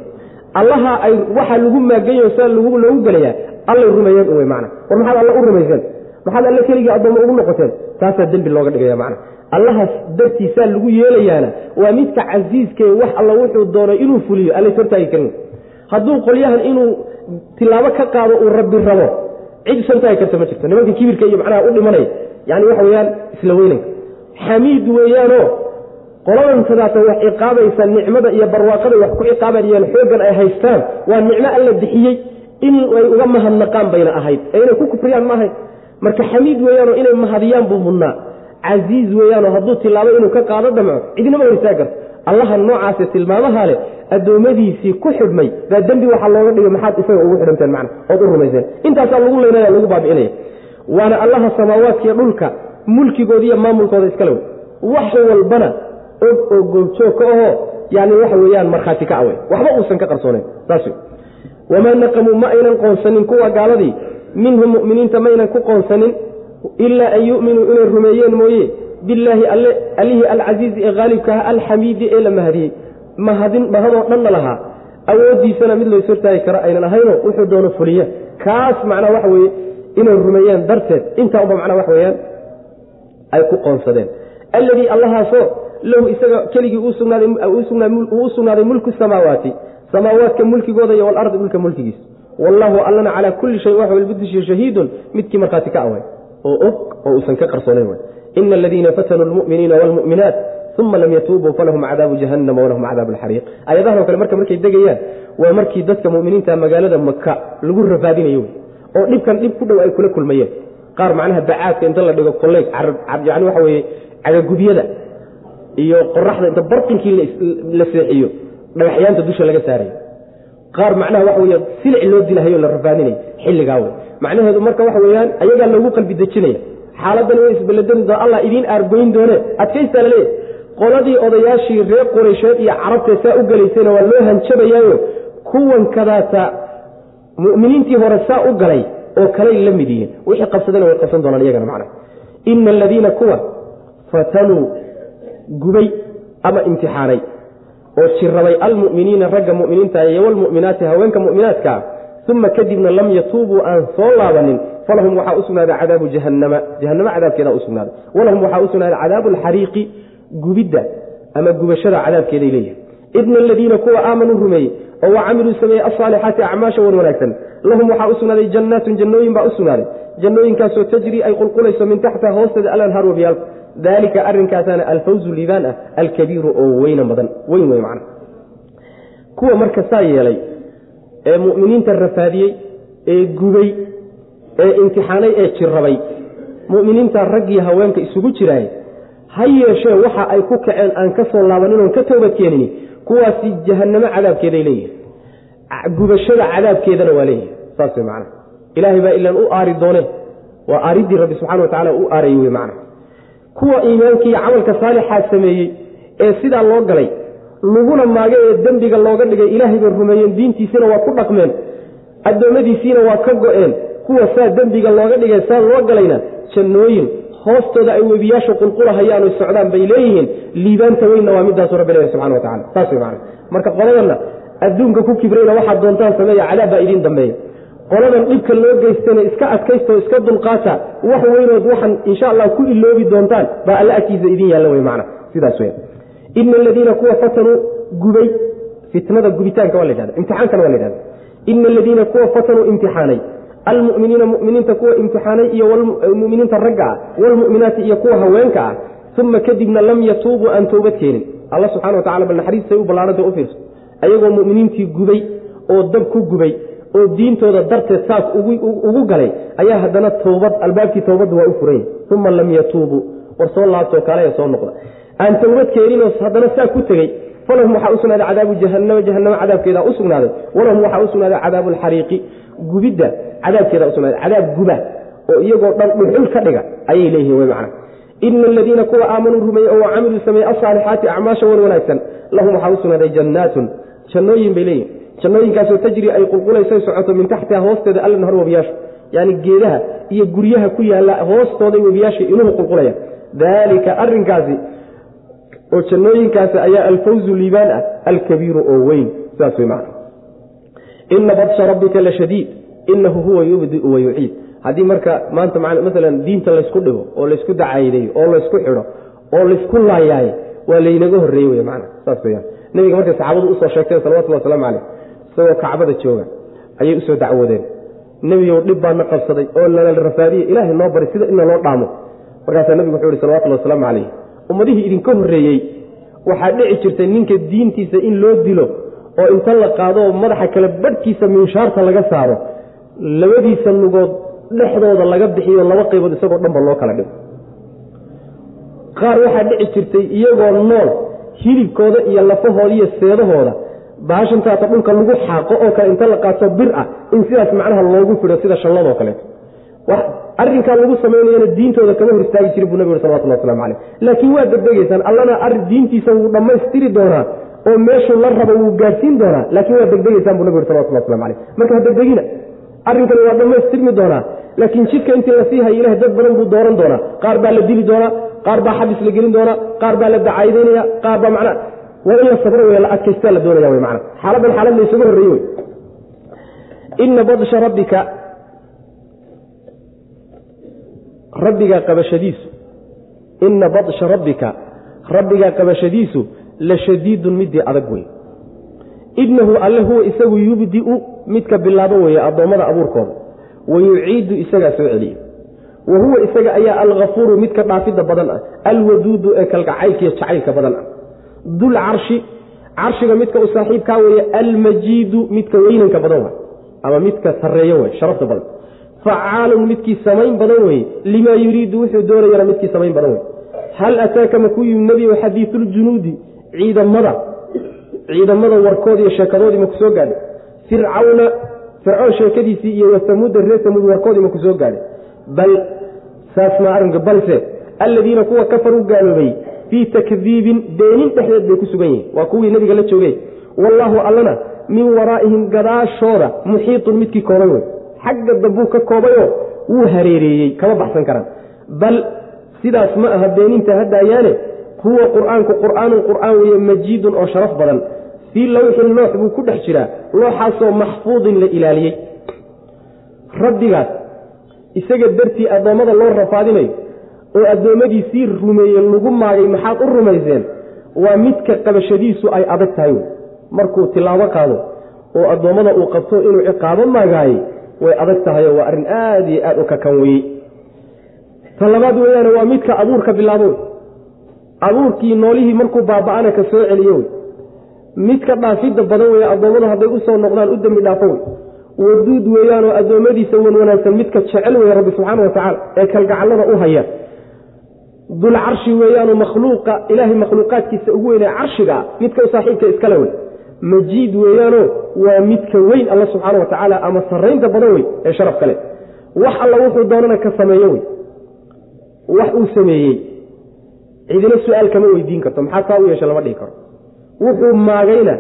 allaha ay waxaa lagu maagayo sa loogu gelayaa allay rumeeyeen un wey mana war maxaad alle u rumayseen maxaad alle keligii addoommo ugu noqoteen taasaa dembi looga dhigaya macna. Allahaas dartiisaa lagu yeelayaana waa midka casiiskee wax alla wuxuu doonay inuu fuliyo. Allays hortaagi karin hadduu qolyahan inuu tilaabo ka qaado uu rabbi rabo cid ishortaagi karta ma jirto. Nimanka kibirka iyo macnaha u dhimanaya yani waxa weyaan isla weynanka xamiid weeyaanoo qoladan wax ciqaabaysa nicmada iyo barwaaqada wax ku ciqaabayaan xooggan ay haystaan waa nicmo alla bixiyey in ay uga mahadnaqaan bayna ahayd ee inay ku kufriyaan ma ahayd marka xamiid weeyaanoo inay mahadiyaan buu mudnaa casiiz weeyaanoo hadduu tilaabo inuu ka qaado damco cidnama horsaa karto. Allaha noocaase tilmaamaha leh addoommadiisii ku xidhmay baa dembi waxaa looga dhigay maxaad isaga ugu xidhanteen macna ood u rumayseen intaasaa lagu leynaya lagu baabi'inaya. Waana allaha samaawaadkiiyo dhulka mulkigooda iyo maamulkooda iskale wax walbana og oo goobjoog ka ahoo yani waxa weeyaan markhaati ka awe waxba uusan ka qarsoonayn saas wamaa naqamuu ma aynan qoonsanin kuwa gaaladii minhum mu'miniinta maynan ku qoonsanin ilaa an yu'minuu inay rumeeyeen mooye billaahi alle allihii alcasiizi ee haalibka ah alxamiidi ee la mahadiyey mahadin mahadoo dhanna lahaa awooddiisana mid lays hortaagi karo aynan ahayno wuxuu doono fuliya kaas macnaa waxa weeye inay rumeeyeen darteed intaa unba macnaa waxa weeyaan ay ku qoonsadeen alladii allahaasoo lahu isaga keligii uu u sugnaaday mulku samaawaati samaawaadka mulkigooda iyo walardi dhulka mulkigiisa wallaahu allana calaa kulli shay wax walba dushiya shahiidun midkii markhaati ka away oo og oo uusan ka qarsoonayn way ina aladiina fatanuu lmu'miniina waalmu'minaat uma lam yatuubuu falahum cadaabu jahannama walahum cadaabu alxariiq aayadahan kale marka markay degayaan waa markii dadka mu'miniinta magaalada maka lagu rafaadinayo oo dhibkan dhib ku dhow ay kula kulmayeen. Qaar macnaha bacaadka inta la dhigo koleyg yani waxa weye cagagubyada iyo qoraxda inta barqinkii la seexiyo dhagaxyaanta dusha laga saarayo qaar macnaha waxa wey silic loo dilahayo la rafaadinayo xilligaa wey macnaheedu marka waxa weyaan ayagaa loogu qalbi dejinaya. Xaaladani way isbeledani doon allah idiin aargoyn doone adkaystaa laleeyahy qoladii odayaashii reer quraysheed iyo carabtee saa u gelaysayna waa loo hanjabayaayo. Kuwan mu'miniintii hore saa u galay oo kaley la mid wixii qabsadana way qabsan doonaan iyagana macna ina aladiina kuwa fatanuu gubay ama imtixaanay oo jirabay almu'miniina ragga mu'miniinta iyo walmu'minaati haweenka mu'minaadkaa uma kadibna lam yatuubuu aan soo laabanin falahum waxaa u sugnaaday cadaabu jahannama jahanamo cadaabkeedaa u walahum waxaa u cadaabu alxariiqi gubidda ama gubashada cadaabkeeday leeyahay. Ina aladiina kuwa aamanuu rumeeyey oo wa camiluu sameeyey alsaalixaati acmaasha wan wanaagsan lahum waxaa u jannaatun jannooyin baa u jannooyinkaasoo tajri ay qulqulayso min taxtiha hoosteeda alanhaar wabiyaal daalika arrinkaasaana alfawzu liibaan ah alkabiiru oo weyna badan weyn wey macna. Kuwa marka saa yeelay ee mu'miniinta rafaadiyey ee gubay ee imtixaanay ee jirrabay mu'miniinta raggii haweenka isugu jiraay ha yeeshee waxa ay ku kaceen aan ka soo laabanin ka toobad keenini kuwaasi jahannamo cadaabkeeday leeyihiin gubashada cadaabkeedana waa leeyihiin saas wey macna. Ilaahay baa ilaan u aari doone waa aaridii rabbi subxana wa tacala u aarayy wey macna kuwa iimaankiiyo camalka saalixaa sameeyey ee sidaa loo galay laguna maaga ee dembiga looga dhigay ilaahay bay rumeeyeen diintiisina waa ku dhaqmeen addoommadiisiina waa ka go-een kuwa saa dembiga looga dhigay saa loo galayna jannooyin hoostooda ay webiyaasha qulqulahayaano socdaan bay leeyihiin liibaanta weynna waa midaasu rabbi leeyahy subxana wa tacala saas wey macana marka qoladanna adduunka ku kibrayna waxaad doontaan sameeya cadaab baa idiin dambeeya qoladan dhibka loo geystana iska adkaysta iska dulqaata wax weynood waxaan insha allah ku iloobi doontaan baa alla agtiisa idin yaalla wey macana sidaas wey ina aladiina kuwa fatanuu gubay fitnada gubitaanka waa la yhahda imtixaankana waa la yhahda ina aladiina kuwa fatanuu imtixaanay almuminiina muminiinta kuwa imtixaanay iyo muminiinta ragga ah walmu'minaati iyo kuwa haweenka ah uma kadibna lam yatuubuu aan toobad keenin. Alla subxana wa tacala bal u ballaaranta u fiirso. Ayagoo mu'miniintii gubay oo dab ku gubay oo diintooda darteed saas ugu galay ayaa haddana toobad albaabkii toobadda waa u furanya uma lam yatuubuu war soo laabtoo kale soo noqda. Aan towbad keeninoo haddana saa ku tegey falahum waxaa u sugnaaday cadaabu jahanama jahanamo cadaabkeeda u sugnaaday. Walahum waxaa u cadaabu alxariiqi gubidda cadaabkeeda usugnaaday cadaab guba oo iyagoo dhan dhuxul ka dhiga ayay leeyihiin wy macna. Ina aladiina kuwa aamanuu rumeeyey oo camiluu sameeyey alsaalixaati acmaasha wan wanaagsan lahum waxaa u jannaatun. Jannooyin bay leeyihiin jannooyinkaasoo tajri ay qulqulaysa socoto min taxtiha hoosteeda alnahar webiyaashu yani geedaha iyo guryaha ku yaalla hoostooday webiyaasha inuhu qulqulaya. Daalika arinkaasi oo jannooyinkaasi ayaa alfawzu liibaan ah alkabiiru oo weyn sidaas wey macna. Ina badsha rabbika la shadiid inahu huwa yubdiu wa yuciid. Haddii marka maanta maalan diinta laysku dhigo oo laysku dacaydeeyo oo laysku xidho oo laysku laayaaye waa laynaga horreeye wey macna saas weyaan nebiga markay saxaabadu u soo sheegteen salawatullah waslamu caleyh isagoo kacbada jooga ayay u soo dacwoodeen nebigow dhib baana qabsaday oo nala rafaadiye ilaahay noo bari sida ina loo dhaamo. Markaasaa nebigu wuxuu ihi salawatullhi wasalaamu calayh ummadihii idinka horreeyey waxaa dhici jirtay ninka diintiisa in loo dilo oo inta la qaado madaxa kale badhkiisa minshaarta laga saaro labadiisa nugood dhexdooda laga bixiyo laba qaybood isagoo dhanba loo kala dhigo qaar waxaa dhici jirtay iyagoo nool hilibkooda iyo lafahooda iyo seedahooda baashantaata dhulka lagu xaaqo oo kale inta la qaato bir ah in sidaas macnaha loogu fidho sida shalladoo kaleeto arrinkaa lagu samaynayana diintooda kama hor istaagi jirin buu nabig salawatullah waslamu caleyh laakiin waa degdegaysaan allana arrin diintiisa wuu dhammaystiri doonaa oo meeshuu la rabo wuu gaadhsiin doonaa laakiin waa degdegaysaan buu nabig salawatullah waslamu caleyh marka ha degdegina arrinkani waa dhammaystirmi doonaa laakiin jidka intii la sii hayo ilahay dad badan buu dooran doonaa. Qaar baa la dili doonaa qaar baa xabis la gelin doonaa qaar baa la dacaydaynaya qaar baa macnaa waa in la sabro wey la adkaystaa la doonaya wey macna. Xaaladan xaalad la isugu horreeye wey ina badsha rabbika rabbigaa qabashadiisu ina badsha rabbika rabbigaa qabashadiisu la shadiidun midii adag wey inahu alle huwa isagu yubdiu midka bilaabo weeye addoommada abuurkooda. Wa yuciidu isagaa soo celiya wa huwa isaga ayaa alkafuuru midka dhaafidda badan ah alwaduudu ee kalgacaylkiiyo jacaylka badan. ah dul carshi carshiga midka u saaxiibkaa weeye almajiidu midka weynanka badan waay. Ama midka sarreeyo wey sharafta badan. Facaalun midkii samayn badan weye limaa yuriidu wuxuu doonayana midkii samayn badan wey hal ataaka makuu yimi nebigo xadiisuljunuudi ciidamada. Ciidamada warkood iyo sheekadoodii maku soo gaadhay. Fircawna fircoon sheekadiisii iyo wasamuuda reer samuud warkoodii maku soo gaadhay. Bal saas maa arrinka balse alladiina kuwa kafaruu gaaloobay fii takdiibin beenin dhexdeed bay ku sugan yihiin. Waa kuwii nebiga la joogay. Wallaahu allana min waraa'ihim gadaashooda muxiitun midkii koobay wey xagga dambuu ka koobayoo wuu hareereeyey kama baxsan karaan. Bal sidaas ma aha beeninta hadaayaane huwa qur'aanku qur'aanun qur'aan weeye majiidun oo sharaf badan. Fii lawxin loox buu ku dhex jiraa looxaasoo maxfuudin la ilaaliyey. Rabbigaas isaga dartii addoommada loo rafaadinayo oo addoommadiisii rumeeye lagu maagay maxaad u rumayseen? Waa midka qabashadiisu ay adag tahay. Markuu tilaabo qaado oo addoommada uu qabto inuu ciqaabo maagaayey way adag tahayoo waa arrin aada iyo aada u kakan weyey ta labaad waa midka abuurka bilaabo. Abuurkii noolihii markuu baaba-ana ka soo celiyo. Midka dhaafidda badan weeye addoommadu hadday u soo noqdaan u dembi dhaafo. Wey waduud weeyaanoo addoommadiisa wan wanaagsan midka jecel weeye rabbi subxaana watacaala ee kalgacallada u haya dul carshi weeyaanoo makhluuqa ilaahay makhluuqaadkiisa ugu weynee carshiga midka saaxiibka iskale wey majiid weeyaanoo waa midka weyn alla subxaana wa tacaala ama sarraynta badan wey ee sharaf kale wax alla wuxuu doonana ka sameeyo wey wax uu sameeyey. Cidina su'aal kama weydiin karto maxaa saa u yeesha lama dhihi karo. Wuxuu maagayna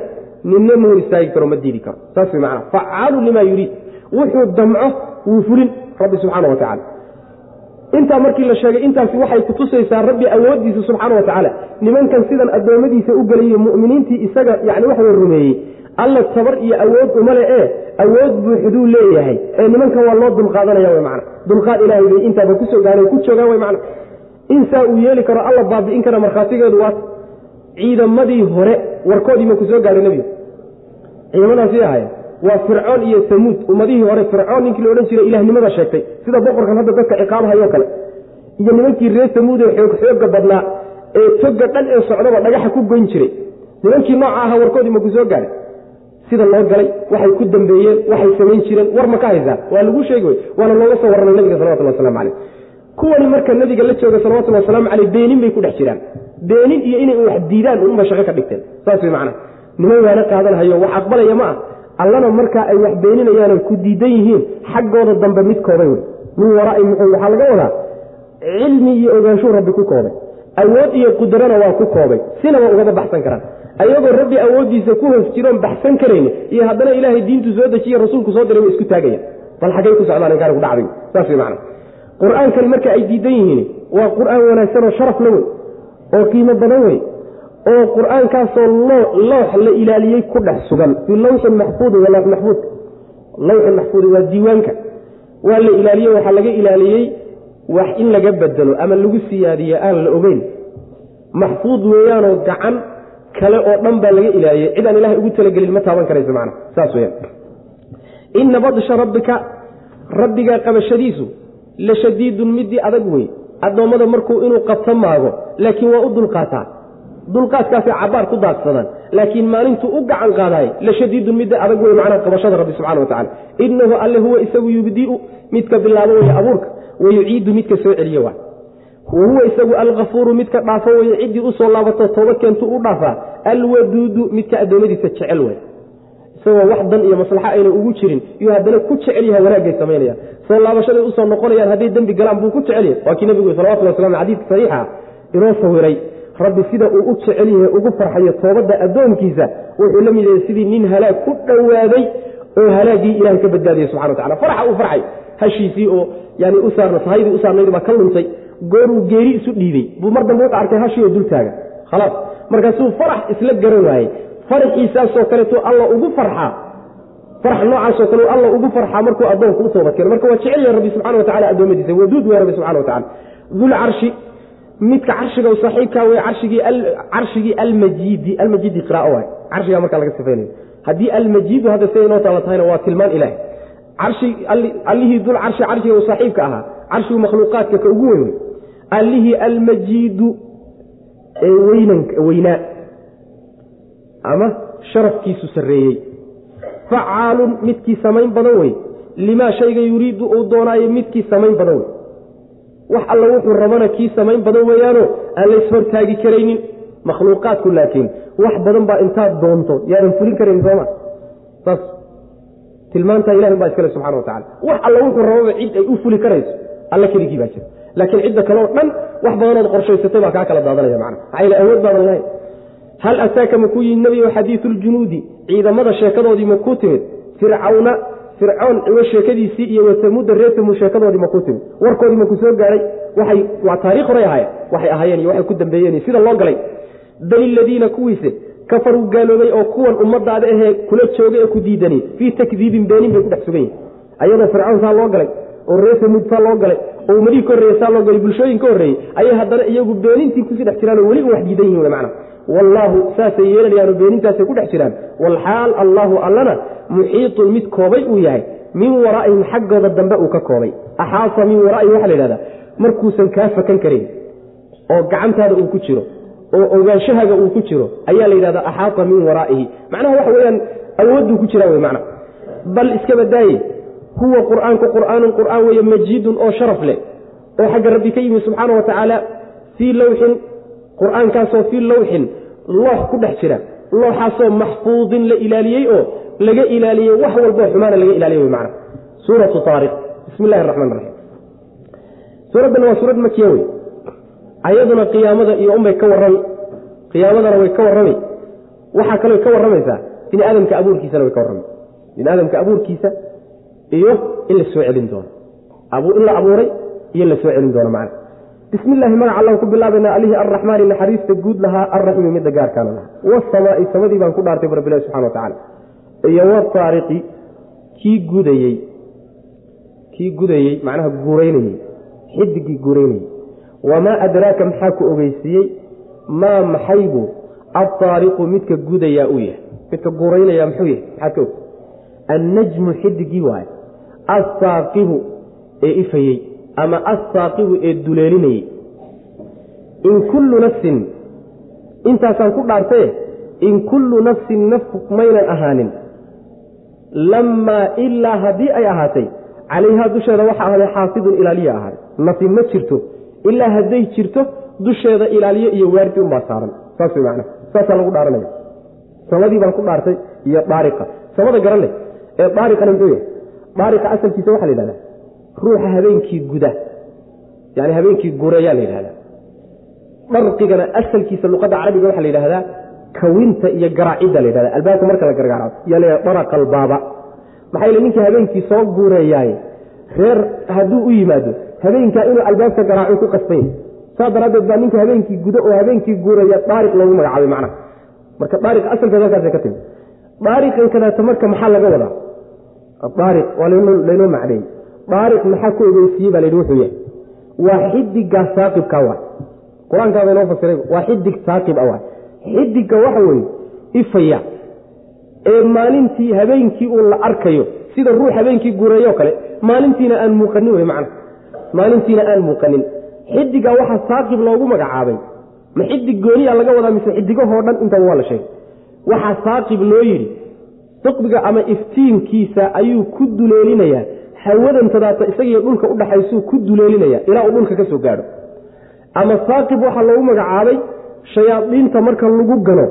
ninna ma hor istaagi karo ma diidi karo. Saas wey macana facaalu limaa yuriid. Wuxuu damco wuu fulin rabbi subxaana wa tacala intaa markii la sheegay intaasi waxay kutusaysaa rabbi awooddiisa subxaana wa tacaala. Nimankan sidan addoommadiisa u gelayo mu'miniintii isaga yani waxway rumeeyey alla tabar iyo awood uma le ee awood buuxduu leeyahay. Ee nimankan waa loo dulqaadanaya w mana dulqaad ilaahay bay intaaba ku soo gaareen ku joogaan w mana insaa uu yeeli karo alla baabi'in kara markhaatigeedu waat ciidamadii hore warkoodii ma ku soo gaaray nebiga ciidamadaasi ahay waa fircoon iyo samuud. Ummadihii hore fircoon ninkii la odhan jiray ilahnimada sheegtay. Sida boqorkan hadda dadka ciqaabahayoo kale. Iyo nimankii reer samuud ee xoog badnaa ee toga dhan ee socdaba dhagaxa ku goyn jiray. Nimankii nooca ahaa warkoodii ma ku soo gaaray. Sida loo galay waxay ku dambeeyeen waxay samayn jireen war ma ka haysaa? Waa lagu sheegi wey. Waana looga soo warramay nabiga salawatulli waslamu caleyh kuwani marka nabiga la jooga salawatulli wasalaamu caleyh beenin bay ku dhex jiraan. Beenin iyo inay wax diidaan unba shaqo ka dhigteen. Saas wey macana niman waana qaadanhayo wax aqbalaya ma ah allana markaa ay wax beeninayaanay ku diidan yihiin xaggooda dambe mid koobay wey. Min waraai muxuu waxaa laga wadaa? Cilmi iyo ogaanshuu rabbi ku koobay. Awood iyo qudrana waa ku koobay. Sinaba ugama baxsan karaan. Ayagoo rabbi awooddiisa ku hoos jiroon baxsan karayni iyo haddana ilaahay diintu soo dejiye rasuulku soo diray way isku taagaya bal xaggay ku socdaan ku dhacday. Saas wey macana qur'aankan marka ay diidan yihiin waa qur'aan wanaagsan oo sharafla wey oo qiimo badan wey oo qur'aankaasoo loox la ilaaliyey ku dhex sugan. Fii lawxin maxfuudi waa loox maxfuud lawxin maxfuudi waa diiwaanka. Waa la ilaaliye waxaa laga ilaaliyey wax in laga bedelo ama lagu siyaadiyo aan la ogeyn. Maxfuud weeyaanoo gacan kale oo dhan baa laga ilaaliyey cid aan ilahay ugu talagelin ma taaban karayso macna. Saas weyaan ina badsha rabbika rabbiga qabashadiisu la shadiidun midii adag wey addoommada markuu inuu qabto maago laakiin waa u dulqaataa dulqaadkaasay cabaar ku daadsadaan laakiin maalintuu u gacan qaadaay la shadiidun midda adag wey macnaha qabashada rabbi subxana wa tacala inahu alle huwa isagu yubdiu midka bilaabo weye abuurka wayuciidu midka soo celiye waa. Wahuwa isagu alkafuuru midka dhaafo weye ciddii u soo laabato tooba keentu u dhaafaa alwaduudu midka addoommadiisa jecel wey isagoo wax dan iyo maslaxa ayna ugu jirin iyuu haddana ku jecel yahay wanaagay samaynayaan. Soo laabashaday u soo noqonayaan hadday dembi galaan buu ku jecel yahay. Waa kii nebigu salawatulli waslam xadiidka saxiixa inoo sawiray rabbi sida uu u jecel yahay ugu farxayo toobadda addoonkiisa wuxuu la mid yahay sidii nin halaag ku dhowaaday oo halaaggii ilahay ka badbaadiyey subxana wa tacala uu farxay. Hashiisii oo yani u sahaydii u baa ka luntay. Gooruu geeri isu dhiibey buu mar dambe wuxuu arkay hashii oo dul khalaas. Markaasuu farax isla garan waayey. Faraxiisaasoo kaleeto alla ugu farxaa farax noocaasoo kale alla ugu farxaa markuu addoonku u toobad keeno. Marka waa jecel yahay rabbi subxana wa addoommadiisa waduud wey rabbi subxana wa dulcarshi midka carshiga saaxiibka wey carshigii almajiidi almajiidi qiraao waay carshigaa markaa laga sifaynayo haddii almajiidu hadda siday inoo taala tahayna waa tilmaan ilaah allihii dul carshi carshiga u saaxiibka ahaa carshigu makhluuqaadka ka ugu weyn wey allihii almajiidu ee weynaa ama sharafkiisu sarreeyey. Facaalun midkii samayn badan wey limaa shayga yuriidu uu doonaayo midkii samayn badan wey wax alla wuxuu rabana kii samayn badan weeyaano aan la ishortaagi karaynin. Makhluuqaadku laakiin wax badan baa intaad doonto. Yaadan fulin karayn sooma. Saas tilmaantaa ilahi baa iskale subxana wa tacala wax alla wuxuu rababa cid ay u fuli karayso alla keligii baa jira. Laakiin cidda kale dhan wax badanood qorshaysatay baa kaa kala daadanaya macna. Maxaa awood baadan lahayn. Hal ataaka makuu yimid nebigo xadiidu ljunuudi ciidamada sheekadoodii makuu timid fircawna fircoon igo sheekadiisii iyo watamuda reer tamuud sheekadoodii makuu timid warkoodii maku soo gaadhay waxay waa taarikh horay ahaayeen. Waxay ahaayeen iyo waxay ku dambeeyeen sida loo galay. Bal iladiina kuwiise kafaruu gaaloobay oo kuwan ummadaada ahee kula jooga ee ku diidani fii takdiibin beenin bay ku dhex sugan yihiin ayadoo fircoon saa loo galay oo reer tamuud saa loo galay oo ummadihii ka horreeye saa loo galay bulshooyin ka horreeyey ayay haddana iyagu beenintii ku sii dhex jiraan oo weli u wax diidan yihiin mana wallaahu saasay yeelanayaanoo beenintaasay ku dhex jiraan. Walxaal allaahu allana muxiitun mid koobay uu yahay. Min waraa'ihim xaggooda dambe uu ka koobay. Axaasa min waraa'ihim waxaa la yidhahdaa markuusan kaa fakan karin oo gacantaada uu ku jiro oo ogaanshahaga uu ku jiro ayaa la yidhahdaa axaata min waraa'ihi. Macnaha waxa weyaan awoodduu ku jiraa wey macna bal iska badaaye huwa qur'aanku qur'aanun qur'aan weeye majiidun oo sharaf leh oo xagga rabbi ka yimi subxaana wa tacaala fii lowxin qur'aankaasoo fii lowxin loox ku dhex jira. Looxaasoo maxfuudin la ilaaliyey oo laga ilaaliyey wax walboo xumaana laga ilaaliyey wey macna. Suuratu taariq bismi illahi raxmaan raxiim suuraddan waa suurad makiya wey. Ayaduna qiyaamada iyo unbay ka warrami qiyaamadana way ka warrami. Waxaa kaloo ka warramaysaa bini aadamka abuurkiisana way ka warrami. Bini aadamka abuurkiisa iyo in la soo celin doono. In la abuuray iyo in la soo celin doono macna bismi illaahi magaca allaan ku bilaabaynaa alihii arraxmaani naxariista guud lahaa arraxiimi midda gaarkaana lahaa wasamaa'i samadii baan ku dhaartay bu rabbilahi subxana wa tacala iyo wataariqi kii gudayey kii gudayey macnaha guuraynayey xidigii guuraynayey wamaa adraaka maxaa ku ogeysiiyey? Maa maxaybu altaariqu midka gudayaa uu yahay? Midka guuraynaya muxuu yahay? Maxaad ka og? Annajmu xidigii waaye assaaqibu ee ifayey ama assaaqibu ee duleelinayey in kullu nafsin intaasaan ku dhaartaye in kullu nafsin naf maynan ahaanin lammaa ilaa haddii ay ahaatay calayhaa dusheeda waxaa ahaaday xaafidun ilaaliya ahaaday nafi ma jirto ilaa hadday jirto dusheeda ilaaliyo iyo waardi unbaa saaran. Saas macnaha saasaa lagu dhaaranaya. Samadii baan ku dhaartay iyo daariqa samada garan ee daariqana muxuu yahay? Daariqa asalkiisa waxaa la yidhahdaa ruuxa habeenkii guda yani habeenkii gureeyaa la yidhahdaa. Dharqigana asalkiisa luqadda carabiga waxaa la yidhahdaa kawinta iyo garaacidda la yidhahda albaabka marka la gargaraco yaa la yidhahda albaaba. Maxaa yeele ninkii habeenkii soo guureeyaaye reer hadduu u yimaado habeenkaa inuu albaabka garaaco ku qasbanya saa daraaddeed baa ninka habeenkii gudo oo habeenkii guuraya daariq loogu magacaabay macnaha. Marka daariq asalkeeda halkaasay ka timi daariqan kadaata marka maxaa laga wadaa? Daariq waa laynoo macneeyey daariq maxaa ku ogeysiiyey baa layidhi wuxuu yahay waa xidigaa saaqibkaa waay qur'aankaaba inoo fasiray waa xidig saaqib a waay xidigga waxa weeye ifaya ee maalintii habeenkii uun la arkayo sida ruux habeenkii guureeyoo kale maalintiina aan muuqanin wey macna. Maalintiina aan muuqanin. Xidiga waxaa saaqib loogu magacaabay ma xidig gooniya laga wadaa mise xidigahoo dhan intaba waa la sheegay. Waxaa saaqib loo yidhi siqbiga ama iftiinkiisa ayuu ku duleelinayaa hawadan tadaata isagiyo dhulka udhaxaysuu ku duleelinaya ilaa uu dhulka ka soo gaadho. Ama saaqib waxaa loogu magacaabay shayaadiinta marka lagu gano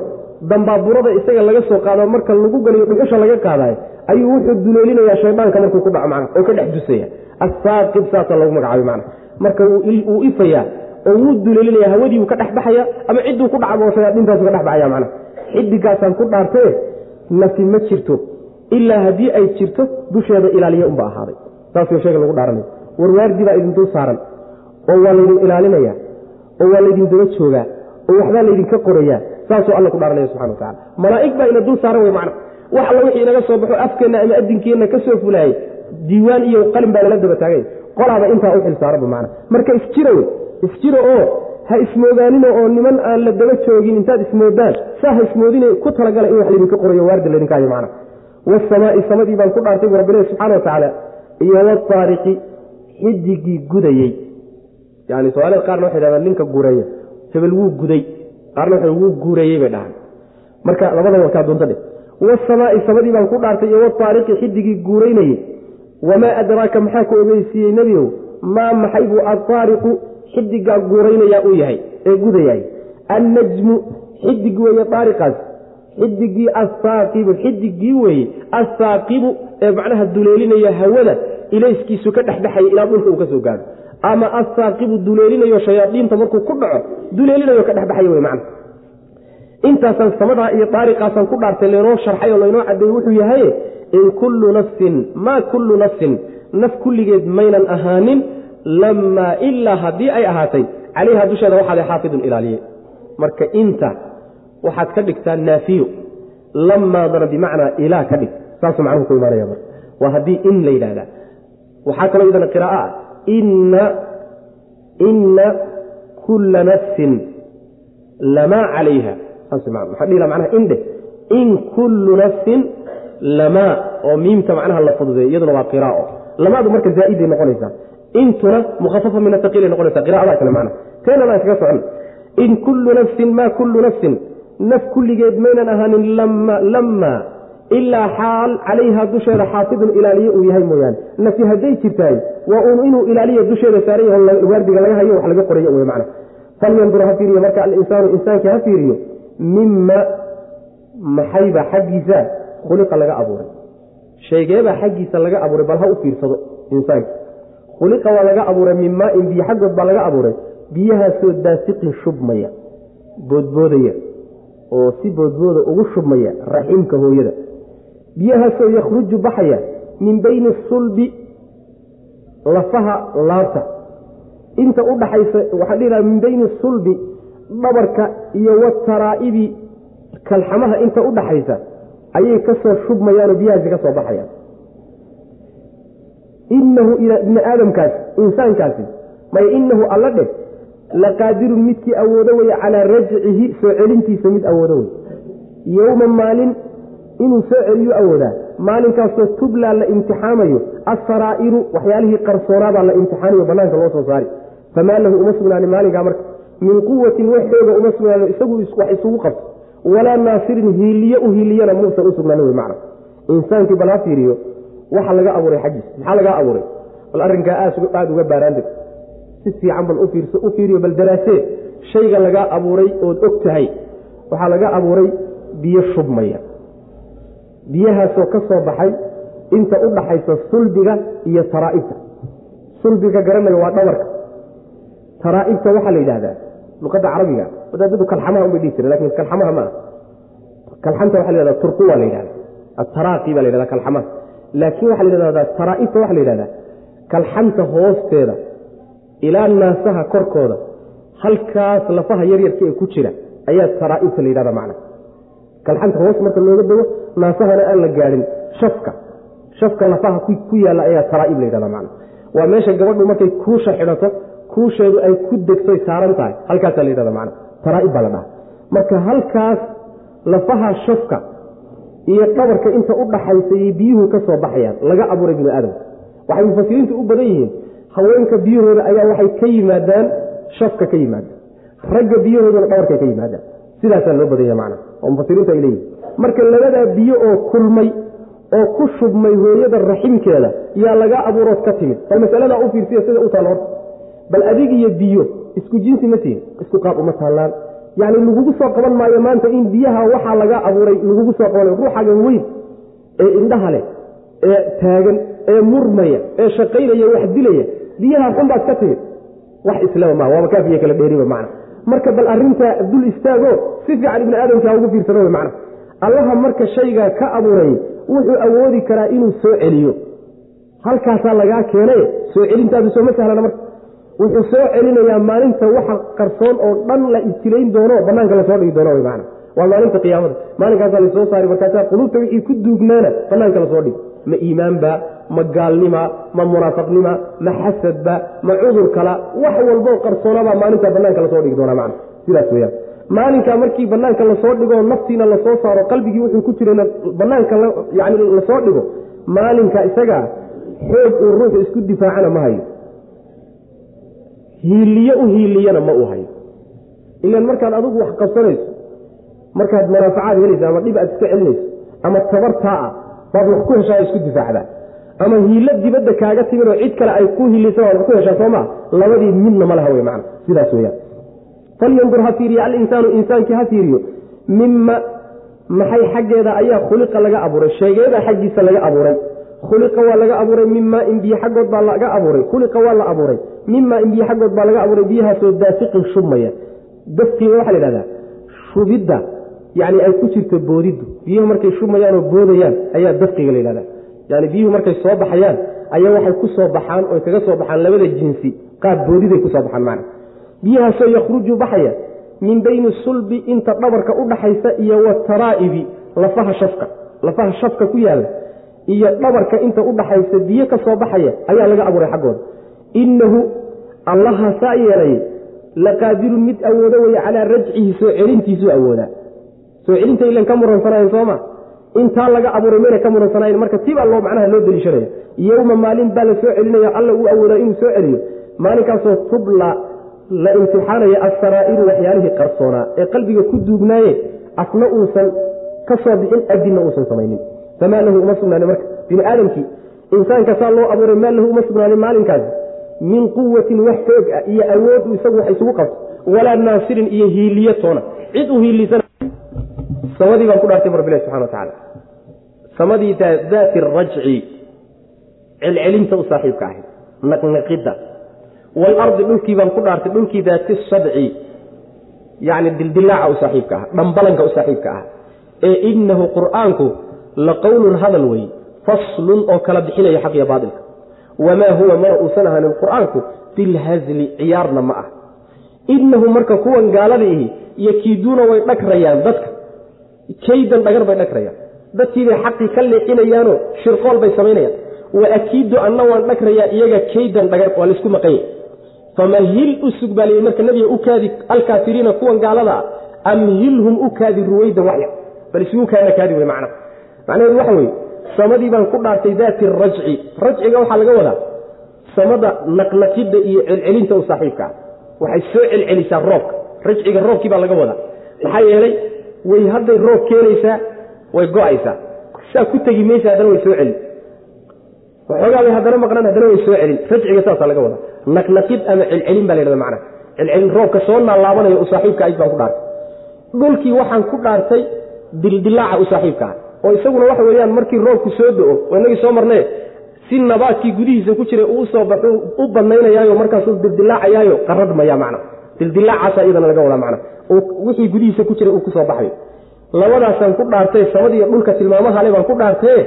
dambaaburada isaga laga soo qaado marka lagu ganayo dhuxusha laga qaadayo ayuu wuxuu duleelinayaa shaydaanka markuu ku dhaco macna oo ka dhex dusaya. Asaaqib saasaa loogu magacaabay macna marka wuu ifayaa oo wuu duleelinaya hawadiiu ka dhex baxaya ama cidduu ku dhacbo oo shayaadiintaasu ka dhex baxaya macna xidigaasaan ku dhaartee nafi ma jirto ilaa haddii ay jirto dusheeda ilaaliya unba ahaaday saasuu sheega lagu dhaaranaya warwaardi baa idin dul saaran oo waa laydin ilaalinaya oo waa laydin daba joogaa oo waxbaa laydinka qorayaa saasuu alla ku dhaaranaya subxana watacala malaa'ig baa ina saaran wey macna. Wax alla wixii inaga soo baxo afkeenna ama adinkeenna ka soo fulaayey diiwaan iyo qalin baa nala daba taagay. Qolaaba intaa u xil saaranba macna. Marka isjira wey isjira oo ha ismoogaanino oo niman aan la daba joogin intaad ismoodaan saa ha ismoodine ku talagala in wax laydinka qorayo waarda laydinkaayo macna. Wasamaa'i samadii baan ku dhaartay bu rabbilahi subxana watacaala iyo wataariqi xidigii gudayey yani soomaalida qaarna waxay dhahdaan ninka gureeya hebel wuu guday. Qaarna waxay wuu guureeyey bay dhahaan. Marka labada warkaa doonta dhe wasamaa'i samadii baan ku dhaartay iyo wataariqi xidigii guuraynayey wamaa adraaka maxaa ku ogeysiiyey nebigow maa maxay buu ataariqu xidigaa guuraynayaa uu yahay ee gudayaay annajmu xidig weeye daariqaas xidigii asaaqibu xidigii weeye asaaqibu ee macnaha duleelinaya hawada ilayskiisu ka dhexdhexaya ilaa dhulka uu ka soo ama assaaqibu duleelinayo shayaadiinta markuu ku dhaco duleelinayo ka dhexbaxaya wey macna. Intaasaan samadaa iyo daariqaasaan ku dhaartay laynoo sharxay oo laynoo cadeeyey wuxuu yahay in kullu nafsin maa kullu nafsin naf kulligeed maynan ahaanin lamaa ilaa haddii ay ahaatay calayha dusheeda waxaada xaafidun ilaaliye. Marka inta waxaad ka dhigtaa naafiyo. Lamaadana bimacnaa ilaa ka dhig. Saasuu macnuhu ku imaanaya marka. Waa haddii in la yidhahdaa waxaa kaloo iyadana qiraaa ah. Inna inna kulla nafsin lamaa calayha. Dhihi macnaha indhe in kullu nafsin lamaa oo miimta macnaha la fududeey iyaduna waa qiraao lamaadu marka zaa'iday noqonaysaa. Intuna mukhafafa min ataqiilay noqonaysa qira'adaa kale macna teenana iskaga socon. In kullu nafsin maa kullu nafsin naf kulligeed maynan ahaanin lamma ilaa xaal calayha dusheeda xaafidun ilaaliye uu yahay mooyaane. Nafi hadday jirtahay waa uun inuu ilaaliya dusheeda saaran yaho waardiga laga hayo wax laga qorayo wey macna. Falyandur ha fiiriyo marka alinsaanu insaankii ha fiiriyo mima maxayba xaggiisa khuliqa laga abuuray? Sheegeebaa xaggiisa laga abuuray bal ha u fiirsado insaanka. Khuliqa waa laga abuuray min maain biyo xaggood baa laga abuuray. Biyahaasoo daasiqin shubmaya boodboodaya oo si boodbooda ugu shubmaya raximka hooyada. Biyahaasoo yakhruju baxaya min bayni sulbi lafaha laabta inta u dhaxaysa waxaa dhihilaha min bayni sulbi dhabarka iyo wataraa'ibi kalxamaha inta u dhaxaysa ayay ka soo shubmayaanoo biyahaasi ka soo baxayaan. Inahu ibni aadamkaasi insaankaasi maya inahu alla dheh laqaadirun midkii awoodo weye calaa rajcihi soo celintiisa mid awoodo wey yowma maalin inuu soo celiyo awoodaa maalinkaasoo tublaa la imtixaamayo asaraa'iru waxyaalihii qarsoonaabaa la imtixaanayo banaanka loo soo saari famaa lahu uma sugnaanin maalinkaa marka min quwatin wax xooga uma sugnaanin isagu wax isugu qabto walaa naasirin hiiliye u hiiliyana muusan u sugnaanin wey macna insaankii bal ha fiiriyo waxa laga abuuray xaggiis maxaa lagaa abuuray bal arrinkaa aada uga baaraandeg si fiican bal u fiiriyo bal daraasee shayga lagaa abuuray ood og tahay waxaa laga abuuray biyo shubmaya. Biyahaasoo ka soo baxay inta u dhaxaysa sulbiga iyo taraa'ibta. Sulbiga garanaya waa dhabarka. Taraa'ibta waxaa la yidhahdaa luqadda carabiga wadaadadu kalxamaha unbay dhihi jire laakiin kalxamaha ma ah kalxanta waxa la yhahda turquwa la yidhahda ataraaqi baa la yhahda kalxamaha. Laakiin waxaa la yhahdaa taraa'ibta waxa la yidhahdaa kalxanta hoosteeda ilaa naasaha korkooda halkaas lafaha yaryarka ee ku jira ayaa taraa'ibta la yidhahda macna. Kalxanta hoos marka looga dego naasahana aan la gaadhin. Shafka shafka lafaha ku yaalla ayaa taraa'ib la yidhahda macna. Waa meesha gabadhu markay kuusha xidhato kuusheedu ay ku degtoy saaran tahay halkaasaa la yidhahda macna. Taraa'ib baa la dhaha marka halkaas lafaha shafka iyo dhabarka inta u dhaxaysayay biyuhu ka soo baxayaan laga abuuray bini aadamka waxay mufasiriintu u badan yihiin haweenka biyahooda ayaa waxay ka yimaadaan shafka ka yimaadaan. Ragga biyahoodana dhabarkay ka yimaadaan. Sidaasaa loo badanya macna. Oo mufasiriintu ay leeyihiin marka labadaa biyo oo kulmay oo ku shubmay hooyada raximkeeda yaa laga abuurood ka timid. Bal masaladaa u fiirsiya sida u taal horta. Bal adig iyo biyo isku jinsi ma tihin isku qaab uma taallaan. Yacni lagugu soo qaban maayo maanta in biyaha waxaa laga abuuray lagugu soo qabanayo ruuxagan weyn ee indhaha leh ee taagan ee murmaya ee shaqaynaya wax dilaya biyaha xunbaad ka timid wax islama maa waaba kaafiya kala dheeriba macna. Marka bal arrintaa dul istaago si fiican ibni aadamkaa ugu fiirsano macna. Allaha marka shaygaa ka abuuray wuxuu awoodi karaa inuu soo celiyo. Halkaasaa lagaa keenay soo celintaadu sooma sahlana marka. Wuxuu soo celinayaa maalinta waxa qarsoon oo dhan la ibtilayn doono banaanka la soo dhigi doono maana waa maalinta qiyaamada. Maalinkaasaa la soo saari markaasaa quluubta wixii ku duugnaana banaanka la soo dhigi ma iimaanba ma gaalnima ma munaafaqnima ma xasadba ma cudur kala wax walboo qarsoonabaa maalintaa banaanka la soo dhigi doonaa macna. Sidaas weyaan maalinkaa markii banaanka la soo dhigo naftiina la soo saaro qalbigii wuxuu ku jirana banaanka yani la soo dhigo maalinka isagaa xoog uu ruuxu isku difaacana ma hayo. Hiiliye u hiiliyana ma uu hayo. Ilan markaad adigu wax qabsanayso markaad manaafacaad helaysa ama dhib aad iska celinayso ama tabartaa ah baad wax ku heshaa isku difaacdaa ama hiilo dibadda kaaga timid oo cid kale ay ku hiilisa waad wax ku heshaa soomaa labadii midna ma laha wey macna. Sidaas weyaan falyandur ha fiiriyo alinsaanu insaankii ha fiiriyo. Mima maxay xaggeeda ayaa khuliqa laga abuuray? Sheegeeda xaggiisa laga abuuray. Khuliqa waa laga abuuray min maain biyo xaggood baa laga abuuray. Khuliqa waa la abuuray. Mimaa in xaggood baa laga abuuray. Biyahaasoo daafiqin shubmaya. Dafkiga waxaa la yidhahdaa shubidda yani ay ku jirto boodiddu. Biyuhu markay shubmayaanoo boodayaan ayaa dafqiga la yidhahda yani biyuhu markay soo baxayaan ayaa waxay ku soo baxaan oy kaga soo baxaan labada jinsi. Qaab boodiday ku soo baxaan macna biyahaasoo yakhruju baxaya min bayni sulbi inta dhabarka u dhaxaysa iyo wataraa'ibi lafaha shafka. Lafaha shafka ku yaalla iyo dhabarka inta u dhaxaysa biyo ka soo baxaya ayaa laga abuuray xaggooda innahu allaha saa yeelay laqaadirun mid awoodo weye calaa rajcihi soo celintiisuu awoodaa soo celinta ilan ka muransanayn sooma intaa laga abuuray mayna ka muransanayn marka tibaa loo macnaha loo deliishanaya yowma maalin baa la soo celinaya alla uu awoodaa inuu soo celiyo. Maalinkaasoo tubla la imtixaanaya asaraa'iru waxyaalihii qarsoonaa ee qalbiga ku duugnaaye asna uusan ka soo bixin adinna uusan samaynin. Famaa lahu uma sugnaanin marka. Bini aadamkii insaanka saa loo abuuray maa lahu uma sugnaanin maalinkaasi min quwatin wax xoog ah iyo awood uu isagu wax isugu qabto. Walaa naasirin iyo hiiliye toona cid u hiilisan samadii baan ku dhaartay rabbilahi subxana watacaala samadii daati rajci celcelinta u saaxiibka ahayd naqnaqidda. Waalardi dhulkii baan ku dhaartay dhulkii daati sadci yani dildilaaca u saaxiibka ah dhambalanka u saaxiibka ah ee inahu qur'aanku la qowlun hadal wey faslun oo kala bixinaya xaq iyo baailka wamaa huwa mana uusan ahanin qur'aanku bilhazli ciyaarna ma ah. Inahu marka kuwan gaalada ihi yakiiduuna way dhagrayaan dadka kaydan dhagar bay dhagrayaan dadkiibay xaqii ka leexinayaanoo shirqool bay samaynayaan. Wa akiidu anna waan dhagrayaa iyaga kaydan dhagar waa laysku maqanya famahil u sug baa layii marka nabiga u kaadi alkaafiriina kuwan gaalada ah amhilhum u kaadi ruwaydan waxya bal isugu kaana kaadi wey macna. Macnaheedu waxa weye samadii baan ku dhaartay daati rajci. Rajciga waxaa laga wadaa samada naqnaqidda iyo celcelinta u saaxiibka ah waxay soo celcelisaa roobka. Rajciga roobkii baa laga wadaa. Maxaa yeelay way hadday roob keenaysaa way go'aysaa. Saa ku tegi maysa haddana way soo celin. Waxoogaa haddana maqnaan haddana way soo celin. Rajciga saasaa laga wadaa. Naqnaqid ama celcelin baa la yhahda macna celcelin roobka soo naalaabanaya u saaxiibka ayd baan ku dhaartay. Dhulkii waxaan ku dhaartay dildilaaca u saaxiibka ah oo isaguna waxa weeyaan markii roobku soo do-o oo inagii soo marnay si nabaadkii gudihiisa ku jiray uu soo baxu u badnaynayaayo markaasuu dildilaacayaayo qaradmaya macna dildilaacaasa iyadana laga wadaa macna wixii gudihiisa ku jiray uu ku soo baxayo labadaasaan ku dhaartay samadiiyo dhulka tilmaamahale baan ku dhaartee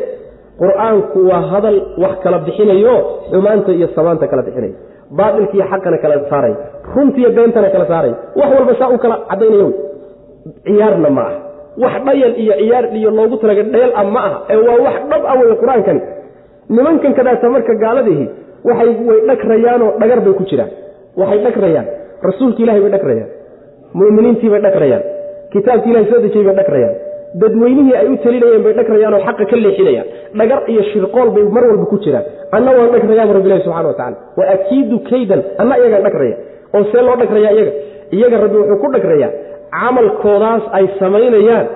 qur'aanku waa hadal wax kala bixinayo xumaanta iyo samaanta kala bixinayo baatilkiiyo xaqana kala saaraya runtiiyo beentana kala saaraya wax walba saa u kala caddaynaya ciyaarna ma ah wax dhayal iyo ciyaar iyo loogu talaga dhayal ah ma aha. Ee waa wax dhab ah wey qur'aankani. Nimankan kadaata marka gaaladihi waxay way dhagrayaanoo dhagar bay ku jiraan. Waxay dhagrayaan rasuulki ilahay bay dhagrayaan muminiintii bay dhagrayaan kitaabkii ilahay soo dejiyey bay dhagrayaan dadweynihii ay u talinayeen bay dhagrayaanoo xaqa ka leexinayaan. Dhagar iyo shirqool bay mar walba ku jiraan. Anna waan dhagrayaaba rabbilahi subxana watacala wa akiidu kaydan anna iyagaan dhagraya oo see loo dhagraya iyaga. Iyaga rabbi wuxuu ku dhagrayaa camalkoodaas ay samaynayaan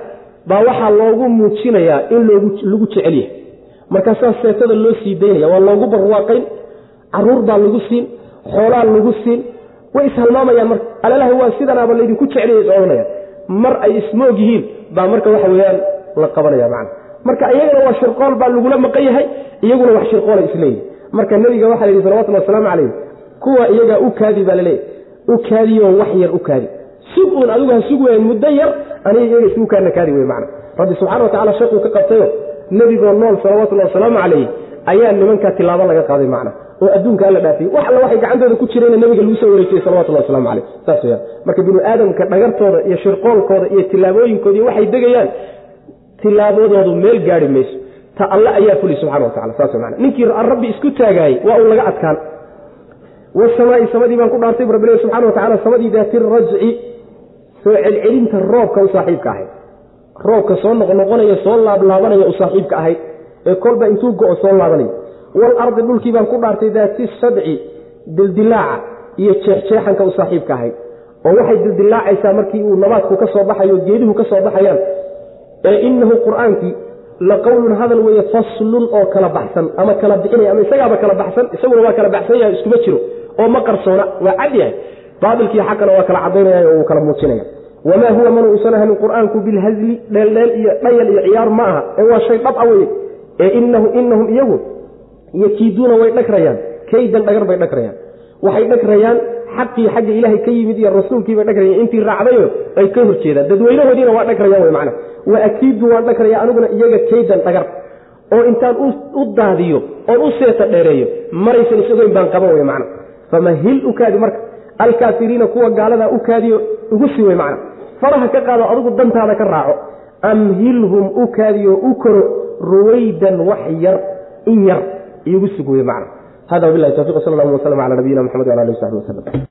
baa waxaa loogu muujinayaa in lagu jecel yahay. Markaasaa seetada loo sii daynaya waa loogu barwaaqayn carruur baa lagu siin xoolaa lagu siin way ishalmaamayaan marka alalaha waa sidanaaba laydinku jeclaya is odhanaya mar ay ismoog yihiin baa marka waxa weyaan la qabanaya macna. Marka iyagana waa shirqool baa lagula maqan yahay iyaguna wax shirqoola isleeyihi marka nebiga waxaa la yidhi salawatulli wasalaamu calayh kuwa iyagaa u kaadi baa laleeyahy u kaadiyo wax yar u kaadi. Sug uun adigu ha sug weyn muddo yar aniga iyaga isugu kaana kaadi wey macna. Rabbi subxana wa tacala shaquu ka qabtayo nebigoo nool salawatullahi wasalaamu calayh ayaa nimankaa tilaabo laga qaaday macna. Oo adduunka alla dhaafiyey. Wax alla waxay gacantooda ku jirayna nebiga lagu soo wareejiyey salawatullahi waslamu calayh. Saas weyaan marka binu aadamka dhagartooda iyo shirqoolkooda iyo tilaabooyinkooda waxay degayaan tilaabadoodu meel gaari mayso. Ta alle ayaa fuli subxana wa tacala saas mana ninkii rabbi isku taagaayey waa uu laga adkaan. Wasamaai samadii baan ku dhaartay bu rabbilahi subxana wa tacala samadii daati rajci soo celcelinta roobka u saaxiibka ahayd. Roobka soo noqnoqonaya soo laablaabanaya u saaxiibka ahayd ee kolba intuu go-o soo laabanaya walardi dhulkii baan ku dhaartay daati sadci dildilaaca iyo jeexjeexanka u saaxiibka ahayd oo waxay dildilaacaysaa markii uu nabaadku ka soo baxayo geeduhu ka soo baxayaan. Ee inahu qur'aankii la qowlun hadal weeye faslun oo kala baxsan ama kala bixinaya ama isagaaba kala baxsan isaguna waa kala baxsan yahay iskuma jiro. Oo ma qarsoona waa cad yahay. Baabilkii xaqana waa kala cadaynaya oo uu kala muujinaya. Wamaa huwa man uusan ahanin qur'aanku bilhazli dheeldheel iyo dhayal iyo ciyaar ma aha. Ee waa shay dhab a weye ee inahu inahum iyagu yakiiduuna way dhagrayaan kaydan dhagar bay dhagrayaan waxay dhagrayaan xaqii xagga ilaahay ka yimid iyo rasuulkiibay dhagrayaan intii raacdayo ay ka horjeedaan dadweynahoodiina waa dhagrayaan macana wa akiidu waan dhagraya aniguna iyaga kaydan dhagar. Oo intaan u daadiyo oon u seeta dheereeyo maraysan isagoyn baan qaban wey macana famahil u kaadi marka? Alkaafiriina kuwa gaaladaa u kaadiyo ugu sii wey macana faraha ka qaado adigu dantaada ka raaco. Amhilhum u kaadiyo u koro ruwaydan wax yar in yar iyogu sug wey macana hada wabilahi tawfiq sal allah waslam ala nabiyina mxamed wala alih w saxbi